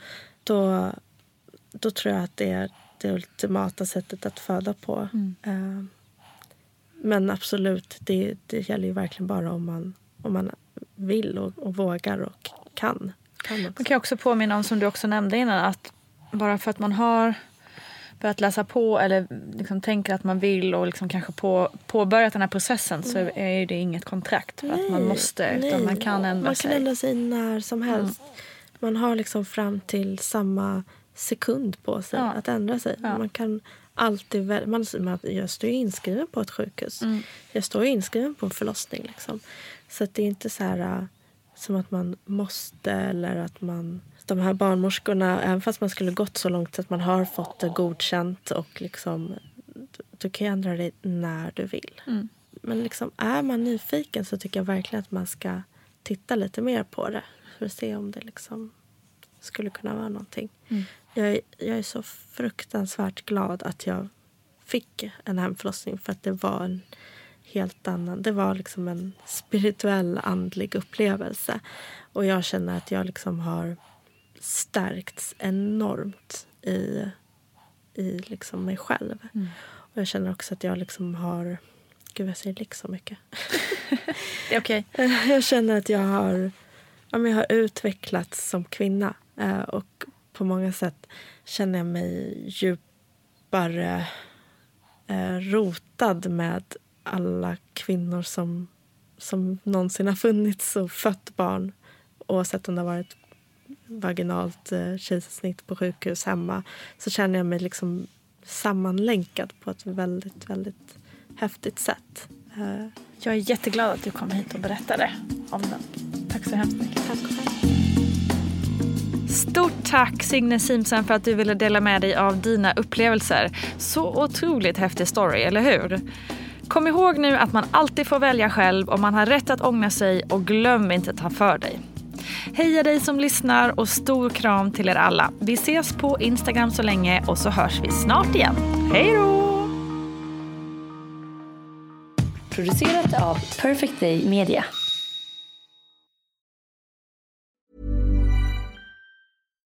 då, då tror jag att det är det ultimata sättet att föda på. Mm. Uh, men absolut, det, det gäller ju verkligen bara om man, om man vill och, och vågar och kan. kan man kan också påminna om, som du också nämnde innan, att bara för att man har börjat läsa på eller liksom tänker att man vill och liksom kanske på, påbörjat den här processen så mm. är det inget kontrakt för nej, att man måste. Nej. Utan man kan ändra man sig. Man kan ändra sig när som helst. Mm. Man har liksom fram till samma sekund på sig ja. att ändra sig. Ja. Man kan alltid man, man, Jag står ju inskriven på ett sjukhus. Mm. Jag står ju inskriven på en förlossning. Liksom. Så det är inte så här äh, som att man måste eller att man... De här barnmorskorna, även fast man skulle gått så långt att man har fått det godkänt och liksom, du kan ändra dig när du vill. Mm. Men liksom, är man nyfiken så tycker jag verkligen att man ska titta lite mer på det för att se om det liksom skulle kunna vara någonting. Mm. Jag, är, jag är så fruktansvärt glad att jag fick en hemförlossning för att det var en helt annan... Det var liksom en spirituell, andlig upplevelse. Och jag känner att jag liksom har stärkts enormt i, i liksom mig själv. Mm. Och jag känner också att jag liksom har... Gud, jag säger liksom mycket. det är okej. Okay. Jag känner att jag har, jag har utvecklats som kvinna. Eh, och på många sätt känner jag mig djupare eh, rotad med alla kvinnor som, som någonsin har funnits och fött barn oavsett om det har varit vaginalt eh, kejsarsnitt på sjukhus hemma så känner jag mig liksom sammanlänkad på ett väldigt, väldigt häftigt sätt. Eh, jag är jätteglad att du kom hit och berättade om den. Tack så hemskt mycket. Tack själv. Tack Signe Simsen för att du ville dela med dig av dina upplevelser. Så otroligt häftig story, eller hur? Kom ihåg nu att man alltid får välja själv och man har rätt att ångra sig och glöm inte att ta för dig. Heja dig som lyssnar och stor kram till er alla. Vi ses på Instagram så länge och så hörs vi snart igen. Hej då! Producerat av Perfect Day Media.